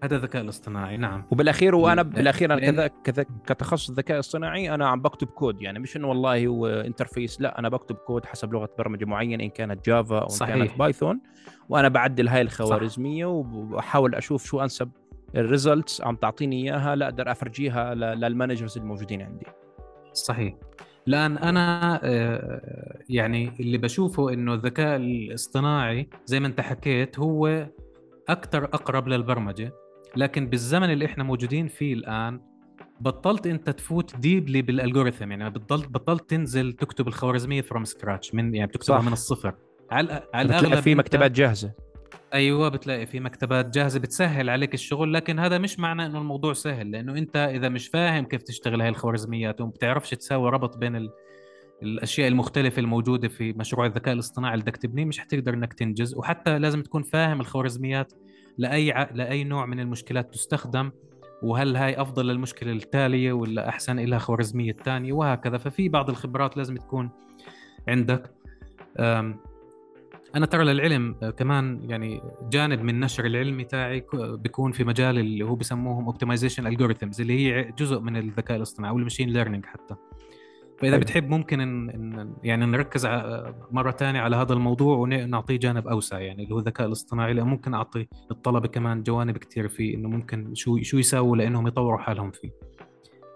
هذا الذكاء الاصطناعي نعم. وبالأخير وأنا بالأخير أنا كذا كذا كتخصص الذكاء الاصطناعي أنا عم بكتب كود يعني مش إنه والله هو interface لا أنا بكتب كود حسب لغة برمجة معينة إن كانت جافا أو إن. كانت بايثون وأنا بعدل هاي الخوارزمية وبحاول أشوف شو أنسب ال results عم تعطيني إياها لا أقدر أفرجيها لل managers الموجودين عندي. صحيح. الان أنا آه، يعني اللي بشوفه إنه الذكاء الاصطناعي زي ما أنت حكيت هو أكثر أقرب للبرمجة لكن بالزمن اللي إحنا موجودين فيه الآن بطلت أنت تفوت deeply بال algorithm يعني بطلت بطلت تنزل تكتب الخوارزمية from scratch من يعني بتكتبها صح. من الصفر على على الأغلب في مكتبات جاهزة أيوه بتلاقي في مكتبات جاهزة بتسهل عليك الشغل لكن هذا مش معنى إنه الموضوع سهل لأنه أنت إذا مش فاهم كيف تشتغل هاي الخوارزميات وما بتعرفش تساوي ربط بين ال... الأشياء المختلفة الموجودة في مشروع الذكاء الاصطناعي اللي بدك تبنيه مش حتقدر إنك تنجز وحتى لازم تكون فاهم الخوارزميات لأي ع... لأي نوع من المشكلات تستخدم وهل هاي أفضل للمشكلة التالية ولا أحسن لها خوارزمية الثانية وهكذا. ففي بعض الخبرات لازم تكون عندك. أنا ترى للعلم كمان يعني جانب من نشر العلم تاعي بيكون في مجال اللي هو بسموهم optimization algorithms اللي هي جزء من الذكاء الاصطناعي أو ال machine learning حتى. فإذا بتحب ممكن إن, إن يعني نركز مرة ثانية على هذا الموضوع ونعطيه جانب أوسع يعني اللي هو الذكاء الاصطناعي لأنه ممكن أعطي الطلبة كمان جوانب كثير فيه إنه ممكن شو شو يساووا لأنهم يطوروا حالهم فيه.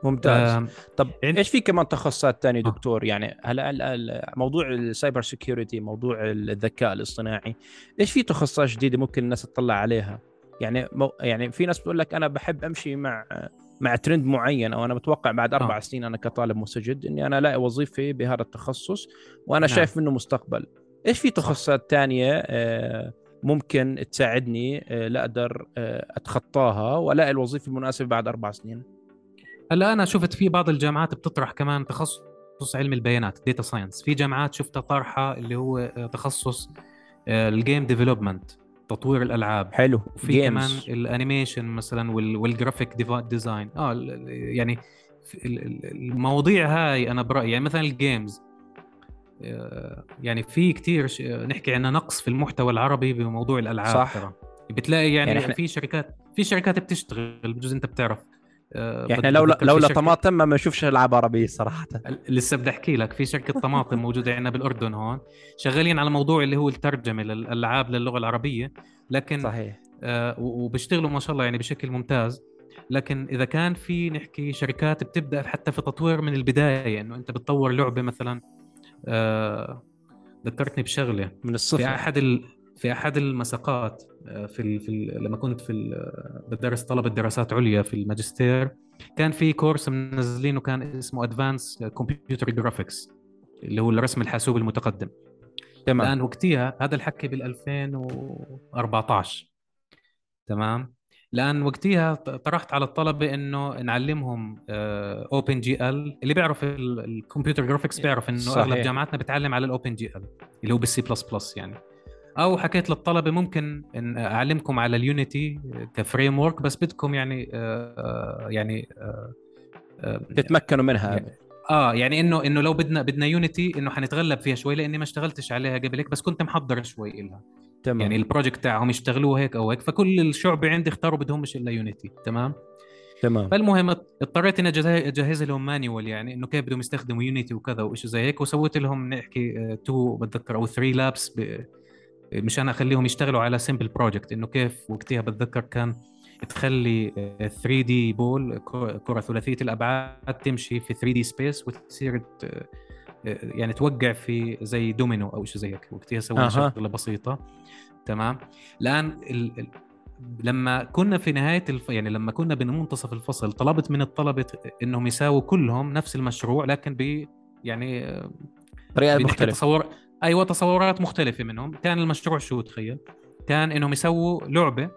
ممتاز. طب عند... إيش في كمان تخصصات ثانية آه. دكتور؟ يعني هلا موضوع ال cyber security موضوع الذكاء الاصطناعي إيش في تخصصات جديدة ممكن الناس تطلع عليها؟ يعني مو... يعني في ناس بتقول لك أنا بحب أمشي مع مع ترند معين أو أنا متوقع بعد أربع آه. سنين أنا كطالب مستجد إني أنا الاقي وظيفه بهذا التخصص وأنا نعم. شايف منه مستقبل إيش في تخصصات ثانية آه، ممكن تساعدني آه، لا أقدر آه، أتخطاها والاقي الوظيفة المناسبة بعد أربع سنين هلا أنا شفت في بعض الجامعات بتطرح كمان تخصص تخصص علم البيانات data science في جامعات شفتها طارحه اللي هو آه، تخصص ال game development تطوير الألعاب. حلو. وفي كمان ال animation مثلا وال graphic design آه يعني المواضيع هاي أنا برأيي يعني مثلا الجيمز آه، يعني في كثير نحكي عن نقص في المحتوى العربي بموضوع الألعاب صح. ترى. بتلاقي يعني, يعني إحنا... في شركات في شركات بتشتغل بجوز أنت بتعرف. يعني لولا لولا طماطم ما بنشوفش ألعاب عربية صراحة. لسه بدي أحكي لك في شركة طماطم موجودة عندنا بالأردن هون. شغالين على موضوع اللي هو الترجمة للألعاب للغة العربية. لكن صحيح. آه وبيشتغلوا ما شاء الله يعني بشكل ممتاز. لكن إذا كان في نحكي شركات بتبدأ حتى في تطوير من البداية إنه أنت بتطور لعبة مثلا آه ذكرتني بشغلة. من الصفر. في أحد ال... في أحد المساقات آه، في ال... في ال... لما كنت في بدرس طلبة دراسات عليا في الماجستير كان في course منزلينه كان اسمه advanced computer graphics اللي هو الرسم الحاسوبي المتقدم. تمام. الآن وقتها هذا الحكي بال 2014 تمام؟ لأن وقتها طرحت على الطلبة إنه نعلمهم OpenGL اللي بيعرف ال computer graphics بيعرف إنه. أغلب جامعاتنا بتعلم على الاوبن جي ال اللي هو بالسي بلس بلس يعني. أو حكيت للطلبة ممكن إن أعلمكم على ال Unity ك framework بس بدكم يعني آه يعني آه تتمكنوا منها. يعني آه يعني إنه إنه لو بدنا بدنا Unity إنه حنتغلب فيها شوي لأني ما اشتغلتش عليها قبل هيك بس كنت محضر شوي لها تمام. يعني ال project تاعهم يشتغلوه هيك أو هيك فكل الشعب عندي اختاروا بدهم مش إلا Unity. تمام؟ تمام. فالمهم اضطريت إني اجهز لهم manual يعني إنه كيف بدهم يستخدموا Unity وكذا وشيء زي هيك وسويت لهم نحكي two بتذكر أو three labs مشان أخليهم يشتغلوا على simple project إنه كيف وقتها بتذكر كان تخلي 3D ball كرة ثلاثية الأبعاد تمشي في 3D space وتصير يعني توقع في زي دومينو أو شيء زي هيك. وقتها سوينا. شغلة بسيطة. تمام؟ الآن ال... ال... لما كنا في نهاية الف... يعني لما كنا بمنتصف الفصل طلبت من الطلبة إنهم يساووا كلهم نفس المشروع لكن ب يعني طريقة مختلفة. تصور أيوه تصورات مختلفة منهم. كان المشروع شو تخيل؟ كان إنهم يسووا لعبة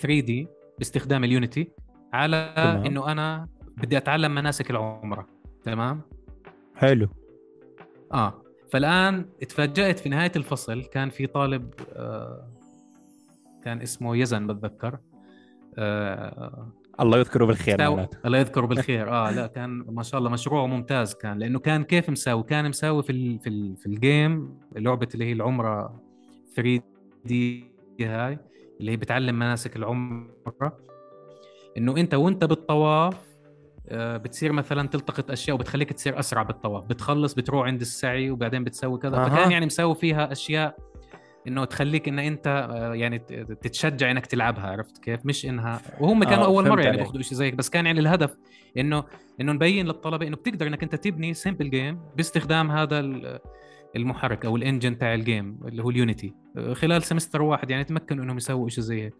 3D باستخدام ال Unity على تمام. إنه أنا بدي أتعلم مناسك العمرة. تمام؟ حلو. آه. فالآن اتفاجأت في نهاية الفصل كان في طالب آه كان اسمه يزن بتذكر. آه الله يذكره بالخير معناته. الله يذكره بالخير. آه لا كان ما شاء الله مشروعه ممتاز كان لأنه كان كيف مساوي؟ كان مساوي في ال في, ال في الجيم لعبة اللي هي العمرة 3 دي هاي اللي هي بتعلم مناسك العمرة. إنه أنت وأنت بالطواف آه، بتصير مثلا تلتقط أشياء وبتخليك تصير أسرع بالطواف. بتخلص بتروح عند السعي وبعدين بتسوي كذا. أه. فكان يعني مسوي فيها أشياء إنه تخليك إن أنت آه، يعني تتشجع إنك تلعبها عرفت كيف؟ مش إنها وهم كانوا آه أول مرة يعني بياخذوا شيء زي هيك بس كان يعني الهدف إنه إنه نبين للطلبة إنه بتقدر إنك أنت تبني سمبل جيم باستخدام هذا المحرك أو ال engine تاع ال game اللي هو ال Unity آه، خلال semester واحد يعني تمكنوا إنهم يسووا شيء زي هيك.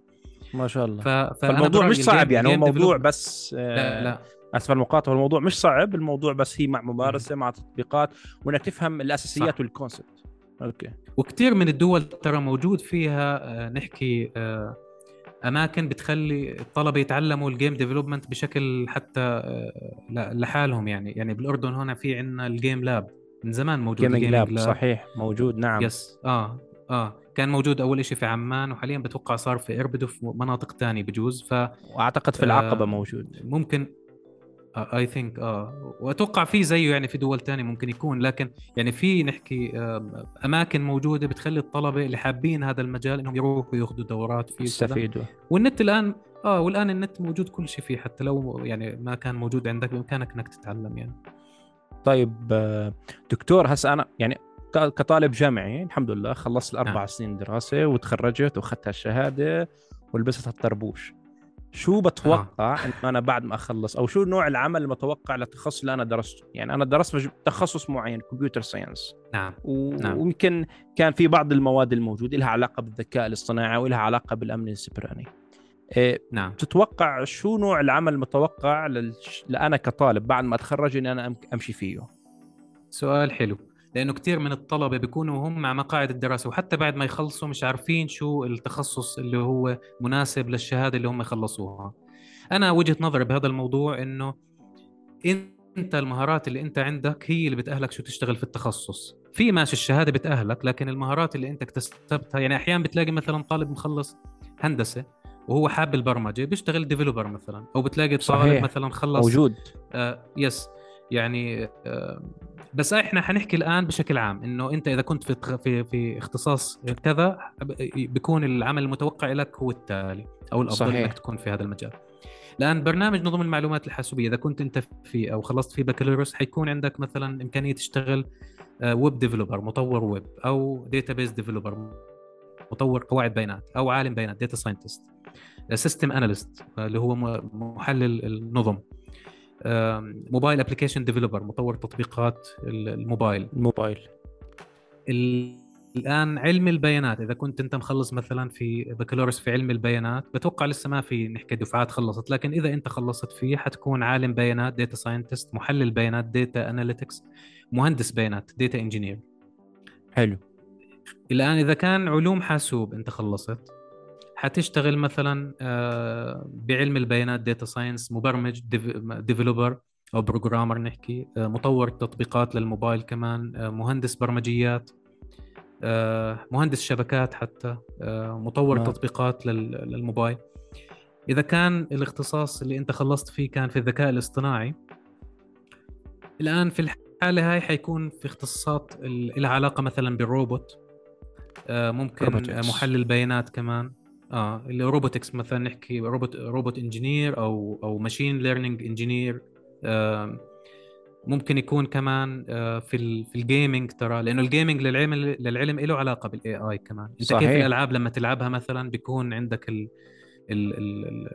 ما شاء الله. ف... فالموضوع مش صعب يعني هو موضوع بس لا لا. اسف المقاطعة الموضوع مش صعب الموضوع بس هي مع ممارسة مع تطبيقات وإنك تفهم الأساسيات وال concept okay. وكثير من الدول ترى موجود فيها آه، نحكي آه، أماكن بتخلي الطلبة يتعلموا ال game development بشكل حتى آه، لحالهم يعني. يعني بالأردن هنا في عندنا ال Game Lab من زمان موجود gaming lab, lab صحيح موجود نعم. yes آه آه. كان موجود أول شيء في عمان وحاليا بتوقع صار في اربد وفي مناطق ثانية بجوز ف وأعتقد في العقبة آه موجود. ممكن I think آه وأتوقع في زيه يعني في دول تانية ممكن يكون لكن يعني في نحكي أماكن موجودة بتخلي الطلبة اللي حابين هذا المجال إنهم يروحوا ياخذوا دورات فيه يستفيدوا. والنت الآن آه والآن النت موجود كل شيء فيه حتى لو يعني ما كان موجود عندك بإمكانك إنك تتعلم يعني. طيب آه، دكتور هسه أنا يعني كطالب جامعي الحمد لله خلصت الأربع نعم. سنين دراسة وتخرجت وأخذت الشهاده ولبست الطربوش شو بتوقع آه. إنه أنا بعد ما أخلص؟ أو شو نوع العمل المتوقع للتخصص اللي أنا درسته؟ يعني أنا درست تخصص معين computer science. نعم و... نعم. ويمكن كان في بعض المواد الموجودة لها علاقة بالذكاء الاصطناعي ولها علاقة بالأمن السبراني. إيه نعم. تتوقع شو نوع العمل المتوقع لل... لأنا كطالب بعد ما أتخرج إني أنا أمشي فيه؟ سؤال حلو. لأنه كثير من الطلبة بيكونوا هم مع مقاعد الدراسة وحتى بعد ما يخلصوا مش عارفين شو التخصص اللي هو مناسب للشهادة اللي هم يخلصوها أنا وجهة نظري بهذا الموضوع إنه أنت المهارات اللي أنت عندك هي اللي بتأهلك شو تشتغل في التخصص. في ماشي الشهادة بتأهلك لكن المهارات اللي أنت اكتسبتها يعني أحيانا بتلاقي مثلا طالب مخلص هندسة وهو حاب البرمجة بيشتغل developer مثلا أو بتلاقي طالب. مثلا خلص موجود. آه yes يعني آه بس إحنا حنحكي الآن بشكل عام إنه أنت إذا كنت في في في اختصاص كذا بيكون العمل المتوقع لك هو التالي أو الأفضل صحيح. إنك تكون في هذا المجال الان برنامج نظم المعلومات الحاسوبية إذا كنت أنت فيه أو خلصت فيه بكالوريوس حيكون عندك مثلا إمكانية تشتغل web developer مطور ويب أو database developer مطور قواعد بيانات أو عالم بيانات data scientist system analyst اللي هو محلل النظم mobile application developer مطور تطبيقات الموبايل. الموبايل. الآن علم البيانات إذا كنت أنت مخلص مثلا في بكالوريوس في علم البيانات بتوقع لسه ما في نحكي دفعات خلصت لكن إذا أنت خلصت فيه حتكون عالم بيانات data scientist محلل بيانات data analytics مهندس بيانات data engineer حلو. الآن إذا كان علوم حاسوب أنت خلصت حتشتغل مثلا آه، بعلم البيانات data science مبرمج developer أو programmer نحكي آه، مطور تطبيقات للموبايل كمان آه، مهندس برمجيات مهندس شبكات حتى مطور ما. نعم. تطبيقات للموبايل إذا كان الاختصاص اللي أنت خلصت فيه كان في الذكاء الاصطناعي الآن في الحالة هاي حيكون في اختصاصات لها علاقة مثلا بالروبوت ممكن. محلل بيانات كمان آه اللي robotics مثلا نحكي robot robot engineer أو أو machine learning engineer ممكن يكون كمان آه في في ال gaming ترى لأنه ال gaming للعلم للعلم له علاقة بال AI كمان. أنت صحيح. كيف الألعاب لما تلعبها مثلا بيكون عندك ال ال ال ال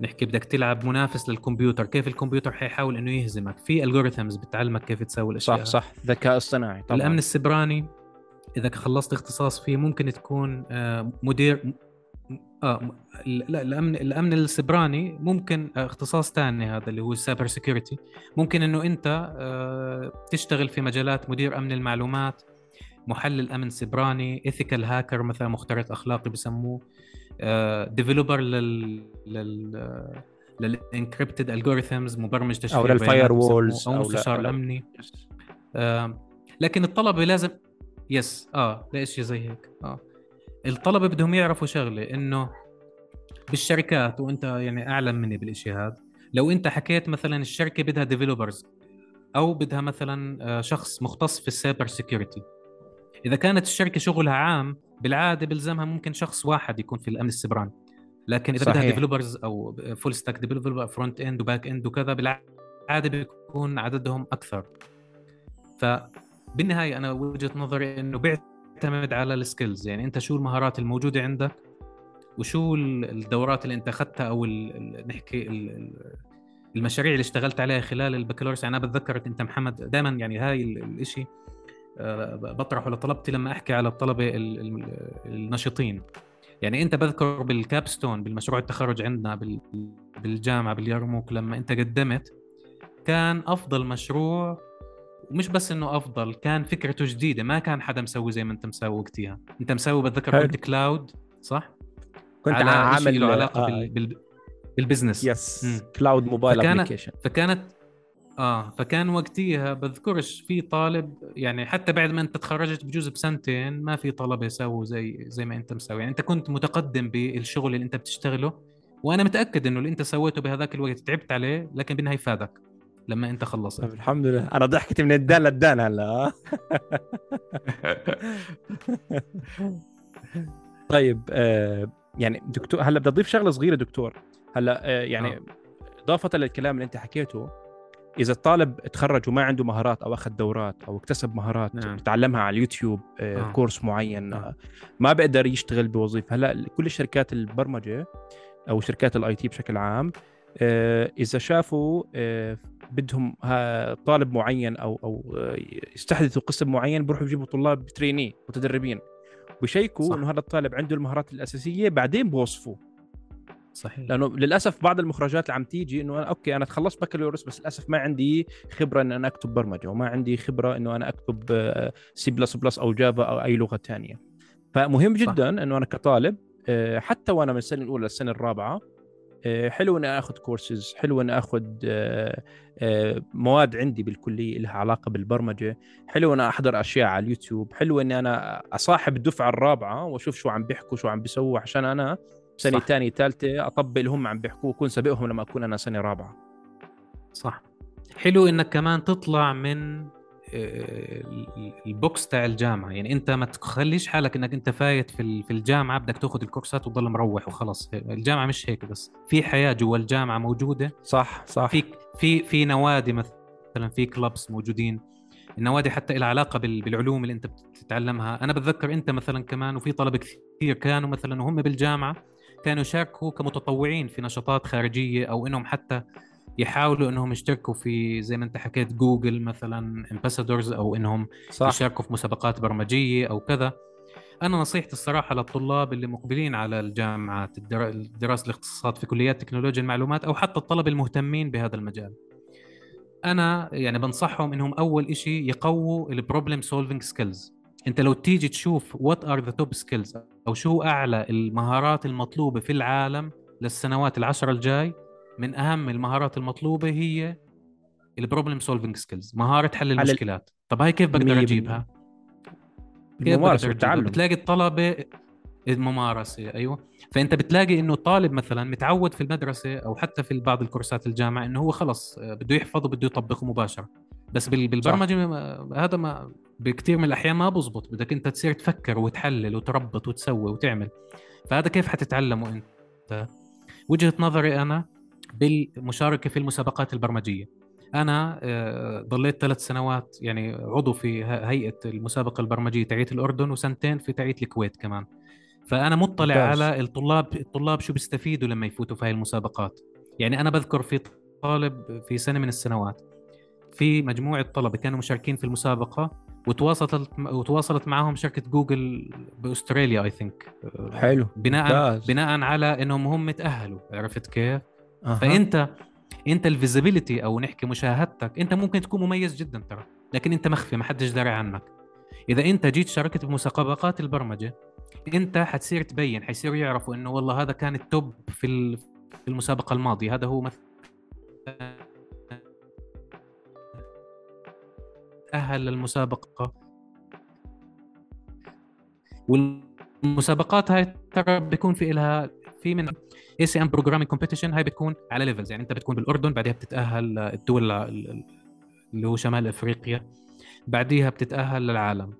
نحكي بدك تلعب منافس للكمبيوتر كيف الكمبيوتر حيحاول إنه يهزمك؟ في algorithms بتعلمك كيف تسوي الأشياء. صح صح. ذكاء اصطناعي طبعا. الأمن السبراني إذا خلصت اختصاص فيه ممكن تكون آه، مدير آه لا الأمن الأمن السبراني ممكن اختصاص ثاني هذا اللي هو ال cyber security. ممكن إنه أنت آه، تشتغل في مجالات مدير أمن المعلومات محلل أمن سبراني ethical hacker مثلا مخترق أخلاقي بسموه developer لل لل لل encrypted algorithms مبرمج تشفير أو لل firewalls أو مستشار أمني. آه لكن الطلبة لازم yes آه لاشياء زي هيك؟ آه. الطلبة بدهم يعرفوا شغلة إنه بالشركات وأنت يعني أعلم مني بالشيء هذا لو أنت حكيت مثلا الشركة بدها developers أو بدها مثلا آه، شخص مختص في ال cyber security. إذا كانت الشركة شغلها عام بالعادة بلزمها ممكن شخص واحد يكون في الأمن السبراني لكن إذا صحيح. بدها developers أو full stack developer front end و back end وكذا بالعادة بيكون عددهم أكثر. فبالنهاية أنا وجهة نظري إنه يعتمد على ال skills يعني أنت شو المهارات الموجودة عندك؟ وشو الدورات اللي أنت أخذتها أو ال نحكي ال المشاريع اللي اشتغلت عليها خلال البكالوريوس؟ يعني أنا بتذكرك أنت محمد دائما يعني هاي الشيء آه، بطرحه لطلبتي لما أحكي على الطلبة النشيطين يعني أنت بذكر بال capstone بالمشروع التخرج عندنا بالجامعة باليرموك لما أنت قدمت كان أفضل مشروع ومش بس إنه أفضل كان فكرته جديدة ما كان حدا مسوي زي ما أنت مسوي وقتها أنت مسوي بتذكر كنت cloud صح؟ كنت على عامل له علاقة آه. بال... بال... بال business. Yes cloud mobile application فكانت آه فكان وقتها بذكرش في طالب يعني حتى بعد ما أنت تخرجت بجوز بسنتين ما في طلبه يسووا زي زي ما أنت مسوي. يعني أنت كنت متقدم بالشغل اللي أنت بتشتغله وأنا متأكد إنه اللي أنت سويته بهذاك الوقت تعبت عليه لكن بالنهاية فادك. لما انت خلصت طيب الحمد لله أنا ضحكتي من الدان للدان هلا طيب آه يعني دكتور هلا بدي أضيف شغلة صغيرة دكتور هلا آه يعني آه. إضافة للكلام اللي أنت حكيته إذا الطالب تخرج وما عنده مهارات أو أخذ دورات أو اكتسب مهارات نعم. تعلمها على اليوتيوب آه. آه. كورس معين آه. ما بقدر يشتغل بوظيفة هلا كل الشركات البرمجة أو شركات ال IT بشكل عام آه إذا شافوا آه بدهم طالب معين أو أو يستحدثوا قسم معين بيروحوا يجيبوا طلاب trainee متدربين. ويشيكوا إنه هذا الطالب عنده المهارات الأساسية بعدين بوصفوه صحيح. لأنه للأسف بعض المخرجات اللي عم تيجي إنه أنا okay أنا خلصت بكالوريوس بس للأسف ما عندي خبرة إن أنا أكتب برمجة وما عندي خبرة إنه أنا أكتب سي بلس بلس أو جافا أو أي لغة ثانية فمهم جدا صح. إنه أنا كطالب آه، حتى وأنا من السنة الأولى للسنة الرابعة آه، حلو إني آخذ كورسز حلو إني آخذ آه، آه، مواد عندي بالكلية لها علاقة بالبرمجة حلو إني أحضر أشياء على اليوتيوب حلو إني أنا أصاحب الدفعة الرابعة وأشوف شو عم بيحكوا شو عم بيسووا عشان أنا سنة ثانية ثالثه أطبق اللي هم عم بيحكوه وأكون سابقهم لما أكون أنا سنة رابعة. صح. حلو إنك كمان تطلع من ال box تاع الجامعة. يعني أنت ما تخليش حالك إنك أنت فايت في في الجامعة بدك تاخذ الكورسات وتضل مروح وخلص. الجامعة مش هيك بس. في حياة جوا الجامعة موجودة. صح صح. في في في نوادي مثلا في كلابس موجودين. النوادي حتى لها علاقة بالعلوم اللي أنت بتتعلمها. أنا بتذكر أنت مثلا كمان وفي طلبة كثير كانوا مثلا وهم بالجامعة كانوا يشاركوا كمتطوعين في نشاطات خارجية أو إنهم حتى يحاولوا إنهم يشتركوا في زي ما أنت حكيت جوجل مثلا امباسادورز أو إنهم صح. يشاركوا في مسابقات برمجية أو كذا. أنا نصيحتي الصراحة للطلاب اللي مقبلين على الجامعات دراسه الاختصاصات في كليات تكنولوجيا المعلومات أو حتى الطلبه المهتمين بهذا المجال. أنا يعني بنصحهم إنهم أول شيء يقووا ال problem solving skills أنت لو تيجي تشوف what are the top skills أو شو أعلى المهارات المطلوبة في العالم للسنوات العشرة الجاي من أهم المهارات المطلوبة هي ال problem solving skills مهارة حل المشكلات. طب هاي كيف بقدر أجيبها؟ الممارسة والتعلم بتلاقي الطلبة الممارسة أيوه. فأنت بتلاقي إنه الطالب مثلا متعود في المدرسة أو حتى في بعض الكورسات الجامعة إنه هو خلص آه، بده يحفظ وبده يطبقه مباشرة. بس بالبرمجة هذا ما بكثير من الأحيان ما بزبط. بدك أنت تصير تفكر وتحلل وتربط وتسوي وتعمل. فهذا كيف حتتعلمه أنت؟ وجهة نظري أنا بالمشاركة في المسابقات البرمجية أنا آه، ضليت ثلاث سنوات يعني عضو في هيئة المسابقة البرمجية تعيت الأردن وسنتين في تعيت الكويت كمان فأنا مطلع ممتاز. على الطلاب الطلاب شو بيستفيدوا لما يفوتوا في هاي المسابقات يعني أنا بذكر في طالب في سنة من السنوات في مجموعة طلبة كانوا مشاركين في المسابقة وتواصلت وتواصلت معهم شركة جوجل بأستراليا I think حلو بناء ممتاز. بناء على إنهم هم تاهلوا عرفت كيف؟ فأنت أنت ال visibility أو نحكي مشاهدتك أنت ممكن تكون مميز جدا ترى لكن أنت مخفي ما حدش داري عنك. إذا أنت جيت شاركت بمسابقات البرمجة أنت حتصير تبين حيصيروا يعرفوا إنه والله هذا كان ال top في المسابقة الماضية هذا هو مثلا تأهل للمسابقة والمسابقات هاي ترى بيكون في لها في من ACM programming competition هاي بتكون على levels يعني انت بتكون بالأردن بعدها بتتأهل الدول اللي هو شمال أفريقيا بعديها بتتأهل للعالم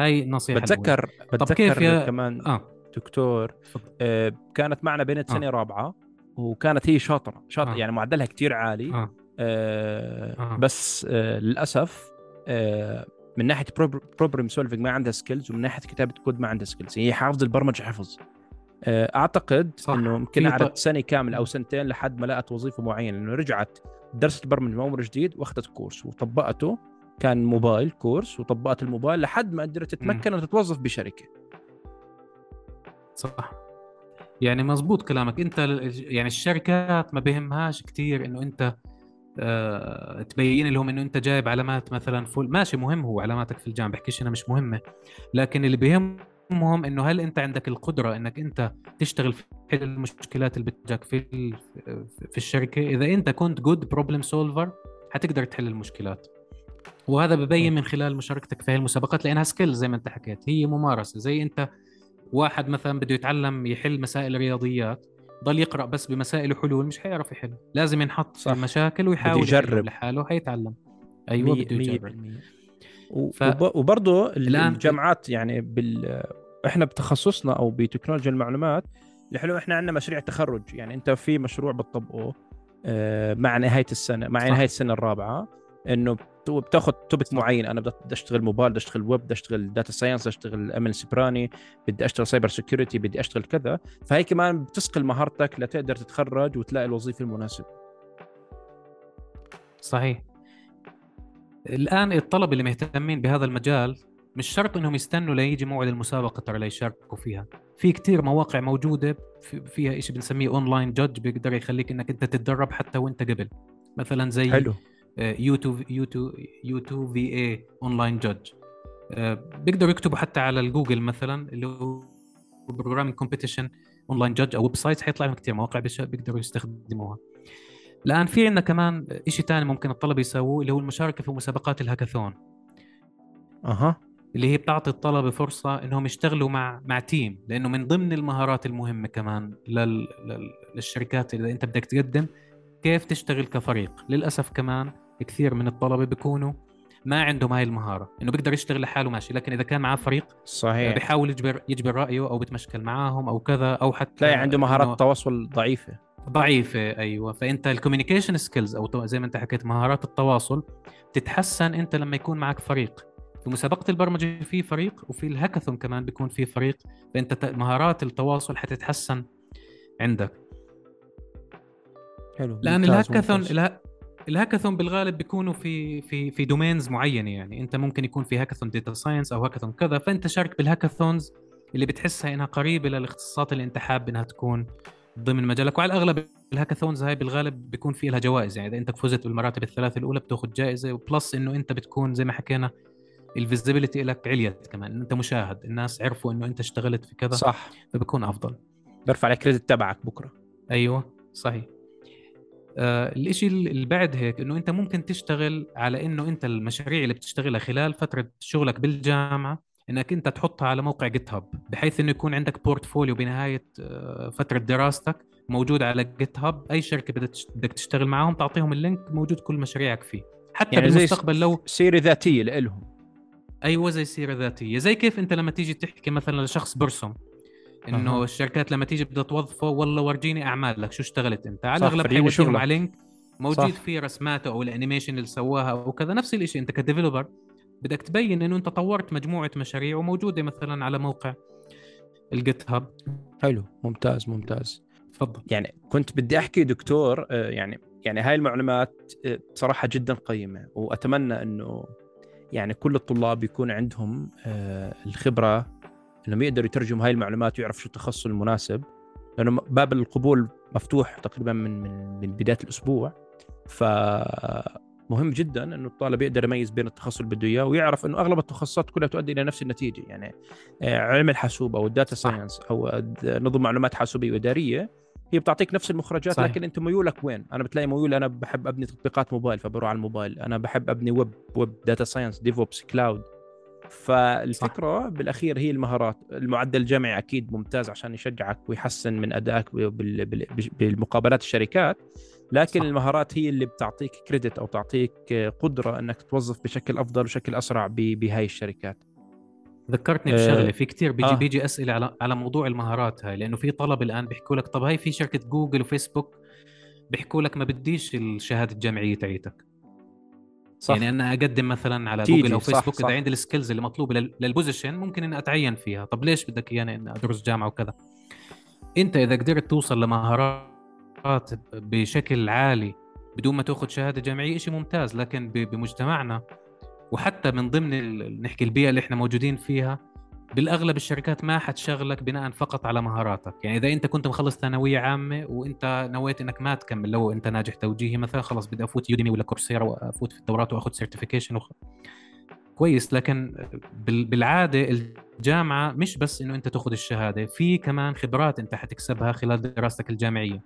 هاي نصيحة بتذكر بتذكر كيف يا... كمان آه. دكتور آه كانت معنا بنت سنه آه. رابعه وكانت هي شاطرة شاطرة آه. يعني معدلها كتير عالي آه. آه. آه. بس آه للأسف آه من ناحية problem solving ما عندها skills ومن ناحية كتابة كود ما عندها skills هي حافظ البرمجة حفظ أعتقد صح. إنه يمكن قعدت سنة كاملة أو سنتين لحد ما لقت وظيفة معينة انه رجعت درست برمجة من جديد وأخذت كورس وطبقته كان موبايل كورس وطبقت الموبايل لحد ما قدرت تتمكن وتتوظف بشركة. صح. يعني مزبوط كلامك. أنت يعني الشركات ما بهمهاش كثير إنه أنت أه تبين لهم إنه أنت جايب علامات مثلا فول ماشي مهم هو علاماتك في الجامعة بحكيش إنها مش مهمة لكن اللي بيهم المهم إنه هل أنت عندك القدرة إنك أنت تشتغل في حل المشكلات اللي بتجاك في في الشركة؟ إذا أنت كنت good problem solver حتقدر تحل المشكلات. وهذا ببين من خلال مشاركتك في هذه المسابقات لأنها skill زي ما أنت حكيت. هي ممارسة. زي أنت واحد مثلا بده يتعلم يحل مسائل رياضيات ضل يقرأ بس بمسائل وحلول مش حيعرف يحل. لازم ينحط صح. في المشاكل ويحاول يجرب. لحاله حيتعلم. أيوه بده يجرب. ف... وبرضه الجامعات يعني بال إحنا بتخصصنا أو بتكنولوجيا المعلومات الحلو إحنا عندنا مشاريع تخرج. يعني أنت في مشروع بتطبقه آه، مع نهاية السنة مع صح. نهاية السنة الرابعة إنه بتاخذ topic معين. أنا بدي أشتغل موبايل بدي أشتغل ويب بدي أشتغل data science بدي أشتغل أمن سبراني بدي أشتغل cyber security بدي أشتغل كذا. فهي كمان بتصقل مهارتك لتقدر تتخرج وتلاقي الوظيفة المناسبة. صحيح. الآن الطلبه اللي مهتمين بهذا المجال مش شرط إنهم يستنوا ليجي موعد المسابقة ترى ليشاركوا فيها. في كتير مواقع موجودة فيها شيء بنسميه online judge بيقدر يخليك إنك أنت تتدرب حتى وأنت قبل. مثلا زي حلو. يوتيوب يوتيوب يوتيوب في اي online judge بيقدروا يكتبوا حتى على الجوجل مثلا اللي هو programming competition online judge أو websites حيطلع لهم كثير مواقع بيقدروا يستخدموها. الآن في عندنا كمان شيء ثاني ممكن الطلبة يسووه اللي هو المشاركة في مسابقات الهاكاثون. أها. اللي هي بتعطي الطلبة فرصة إنهم يشتغلوا مع مع team لأنه من ضمن المهارات المهمة كمان لل... لل... للشركات اذا أنت بدك تقدم كيف تشتغل كفريق. للأسف كمان كثير من الطلبة بيكونوا ما عندهم هاي المهارة إنه بيقدر يشتغل لحاله ماشي لكن إذا كان معاه فريق صحيح. بيحاول يجبر يجبر رأيه أو بتمشكل معاهم أو كذا أو حتى تلاقي عنده مهارات تواصل ضعيفة. ضعيفة أيوه. فأنت ال communication skills أو زي ما أنت حكيت مهارات التواصل تتحسن أنت لما يكون معك فريق. في مسابقة البرمجة في فريق وفي الهاكاثون كمان بيكون في فريق فأنت مهارات التواصل حتتحسن عندك. حلو. لأن ال hackathon ال hackathon بالغالب بيكونوا في في في domains معينة يعني. أنت ممكن يكون في hackathon data science أو هاكاثون كذا فأنت شارك بال hackathons اللي بتحسها إنها قريبة للاختصاصات اللي أنت حاب إنها تكون ضمن مجالك وعلى الأغلب ال hackathons هاي بالغالب بيكون في لها جوائز. يعني إذا انت فزت بالمراتب الثلاث الأولى بتاخذ جائزة و plus إنه أنت بتكون زي ما حكينا ال visibility لك عليت كمان أنت مشاهد الناس عرفوا إنه أنت اشتغلت في كذا صح. فبكون أفضل. برفع ال credit تبعك بكرة. أيوه صحيح. آه الإشي اللي بعد هيك إنه أنت ممكن تشتغل على إنه أنت المشاريع اللي بتشتغلها خلال فترة شغلك بالجامعة إنك أنت تحطها على موقع GitHub بحيث إنه يكون عندك portfolio بنهاية آه فترة دراستك موجود على GitHub أي شركة بدك تشتغل معاهم تعطيهم ال link موجود كل مشاريعك فيه. حتى يعني بالمستقبل لو سيرة ذاتية لهم أيوه زي سيرة ذاتية. زي كيف أنت لما تيجي تحكي مثلا لشخص برسم إنه أه. الشركات لما تيجي بدها توظفه والله ورجيني أعمالك شو اشتغلت أنت. على الأغلب حيوجههم على link موجود فيه رسماته أو ال animation اللي سواها أو كذا. نفس الشيء أنت ك developer بدك تبين إنه أنت طورت مجموعة مشاريع وموجودة مثلا على موقع الجيت هاب. حلو ممتاز ممتاز. تفضل. يعني كنت بدي أحكي دكتور آه، يعني يعني هاي المعلومات آه، بصراحة جدا قيمة وأتمنى إنه يعني كل الطلاب يكون عندهم آه، الخبرة إنهم يقدروا يترجموا هاي المعلومات ويعرفوا شو التخصص المناسب لأنه باب القبول مفتوح تقريبا من من من بداية الأسبوع. فمهم جدا إنه الطالب يقدر يميز بين التخصص اللي بده إياه ويعرف إنه أغلب التخصصات كلها تؤدي إلى نفس النتيجة يعني آه، علم الحاسوب أو ال data science أو نظم معلومات حاسوبية وإدارية هي بتعطيك نفس المخرجات صحيح. لكن أنت ميولك وين؟ أنا بتلاقي ميول أنا بحب أبني تطبيقات موبايل فبروح على الموبايل، أنا بحب أبني web web data science DevOps cloud فالفكرة صح. بالأخير هي المهارات المعدل الجامعي أكيد ممتاز عشان يشجعك ويحسن من أدائك بالمقابلات الشركات لكن صح. المهارات هي اللي بتعطيك credit أو تعطيك قدرة إنك توظف بشكل أفضل وشكل أسرع بهاي الشركات ذكرتني بشغلة في كثير بيجي آه. بيجي أسئلة على على موضوع المهارات هاي لأنه في طلب الآن بيحكوا لك طب هاي في شركة Google و Facebook بيحكوا لك ما بديش الشهادة الجامعية تاعيتك صح. يعني أنا أقدم مثلا على جوجل أو فيسبوك إذا عندي ال skills اللي مطلوبه لل position ممكن إني أتعين فيها طب ليش بدك إياني إني أدرس جامعة وكذا أنت إذا قدرت توصل لمهارات بشكل عالي بدون ما تأخذ شهادة جامعية شيء ممتاز لكن بمجتمعنا. وحتى من ضمن نحكي البيئة اللي إحنا موجودين فيها بالأغلب الشركات ما حتشغلك بناء فقط على مهاراتك. يعني إذا أنت كنت مخلص ثانوية عامة وأنت نويت إنك ما تكمل لو أنت ناجح توجيهي مثلا خلص بدي أفوت Udemy ولا Coursera وافوت في الدورات وأخذ certification وخ... كويس لكن بالعادة الجامعة مش بس إنه أنت تأخذ الشهادة في كمان خبرات أنت حتكسبها خلال دراستك الجامعية.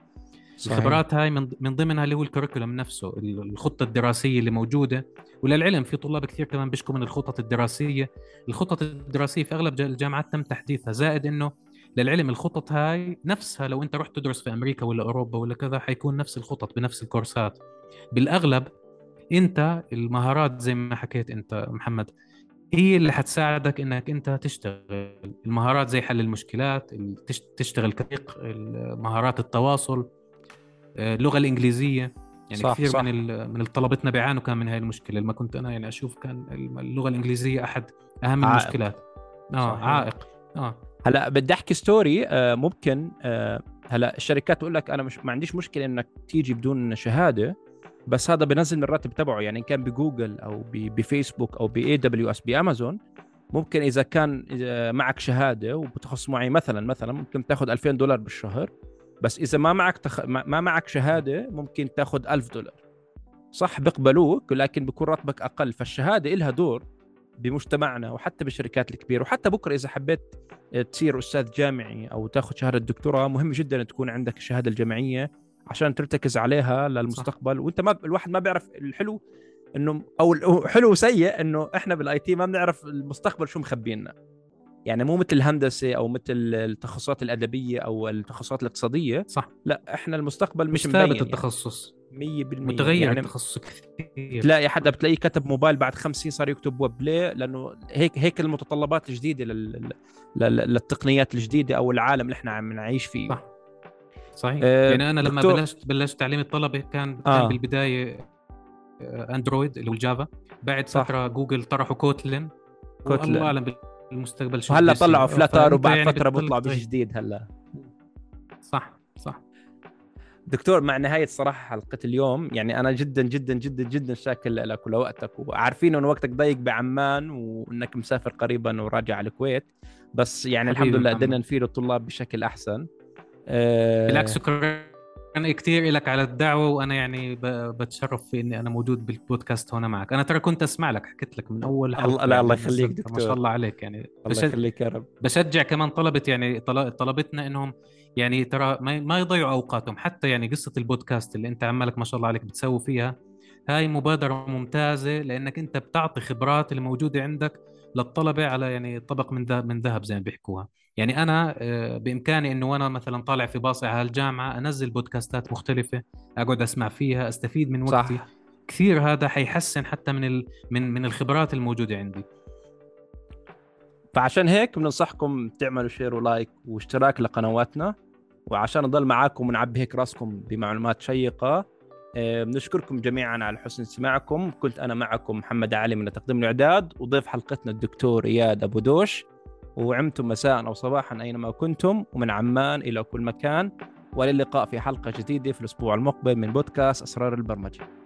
صحيح. الخبرات هاي من من ضمنها اللي هو الكوريكولم نفسه الخطة الدراسية اللي موجودة. وللعلم في طلاب كثير كمان بيشكوا من الخطط الدراسية. الخطط الدراسية في أغلب الجامعات تم تحديثها. زائد إنه للعلم الخطط هاي نفسها لو أنت رحت تدرس في أمريكا ولا أوروبا ولا كذا حيكون نفس الخطط بنفس الكورسات. بالأغلب أنت المهارات زي ما حكيت أنت محمد هي اللي حتساعدك إنك أنت تشتغل. المهارات زي حل المشكلات تشتغل كفريق مهارات التواصل اللغة آه، الإنجليزية. يعني صح كثير صح. من من طلبتنا بيعانوا كان من هاي المشكلة. لما كنت أنا يعني أشوف كان اللغة الإنجليزية أحد أهم عائق. المشكلات. آه صحيح. عائق. آه. هلأ بدي أحكي ستوري آه ممكن آه هلأ الشركات تقول لك أنا مش ما عنديش مشكلة إنك تيجي بدون شهادة بس هذا بنزل من الراتب تبعه. يعني إن كان بجوجل أو بفيسبوك أو ب AWS ب Amazon ممكن إذا كان معك شهادة وبتخصص معي مثلا مثلا ممكن تاخذ 2000 دولار بالشهر. بس إذا ما معك تخ... ما معك شهادة ممكن تاخذ ألف دولار. صح بيقبلوك لكن بيكون راتبك أقل. فالشهادة لها دور بمجتمعنا وحتى بالشركات الكبيرة. وحتى بكرة إذا حبيت تصير أستاذ جامعي أو تاخذ شهادة دكتوراه مهم جدا تكون عندك الشهادة الجامعية عشان ترتكز عليها للمستقبل. صح. وأنت ما الواحد ما بيعرف الحلو إنه أو حلو وسيء إنه إحنا بال IT ما بنعرف المستقبل شو مخبينا. يعني مو مثل الهندسة أو مثل التخصصات الأدبية أو التخصصات الاقتصادية. صح. لا إحنا المستقبل مش, مش ثابت التخصص. 100% متغير يعني التخصص كثير. تلاقي حدا بتلاقيه كتب موبايل بعد خمس سنين صار يكتب ويب. ليه؟ لأنه هيك هيك المتطلبات الجديدة لل... للتقنيات الجديدة أو العالم اللي إحنا عم نعيش فيه. صح. صحيح. آه يعني أنا لما دكتور... بلشت بلشت تعليم الطلبة كان آه. كان بالبدايه Android اللي هو ال Java بعد صح. فترة جوجل طرحوا Kotlin Kotlin الله اعلم بالمستقبل شو هلا طلعوا Flutter وبعد يعني فترة بيطلعوا بشيء جديد هلا. صح صح. دكتور مع نهاية صراحة حلقة اليوم يعني أنا جدا جدا جدا جدا شاكر لك ولوقتك وعارفين إنه وقتك ضيق بعمان وإنك مسافر قريبا وراجع على الكويت بس يعني الحمد لله قدرنا نفيد الطلاب بشكل أحسن. أه بالعكس شكرا. كثير لك على الدعوة وأنا يعني بتشرف في إني أنا موجود بالبودكاست هنا معك. أنا ترى كنت أسمع لك حكيت لك من أول حلقة الله يعني الله يخليك دكتور ما شاء الله عليك يعني. الله يخليك يا رب. بشجع كمان طلبة يعني طلبتنا إنهم يعني ترى ما يضيعوا أوقاتهم. حتى يعني قصة البودكاست اللي أنت عمالك ما شاء الله عليك بتسوي فيها هاي مبادرة ممتازة لأنك أنت بتعطي خبرات اللي موجوده عندك للطلبة على يعني طبق من ذهب من ذهب زي ما بيحكوها. يعني أنا آه، بإمكاني إنه وأنا مثلا طالع في باصي على الجامعة أنزل podcastات مختلفة أقعد أسمع فيها أستفيد من وقتي. صح. كثير هذا حيحسن حتى من ال... من من الخبرات الموجودة عندي. فعشان هيك بننصحكم تعملوا share و like واشتراك لقنواتنا وعشان نضل معاكم ونعبي هيك راسكم بمعلومات شيقة آه، بنشكركم جميعا على حسن استماعكم. كنت أنا معكم محمد علي من تقديم الإعداد وضيف حلقتنا الدكتور إياد أبو دوش. وعمتم مساء أو صباحا أينما كنتم ومن عمان إلى كل مكان والى اللقاء في حلقة جديدة في الأسبوع المقبل من بودكاست أسرار البرمجة.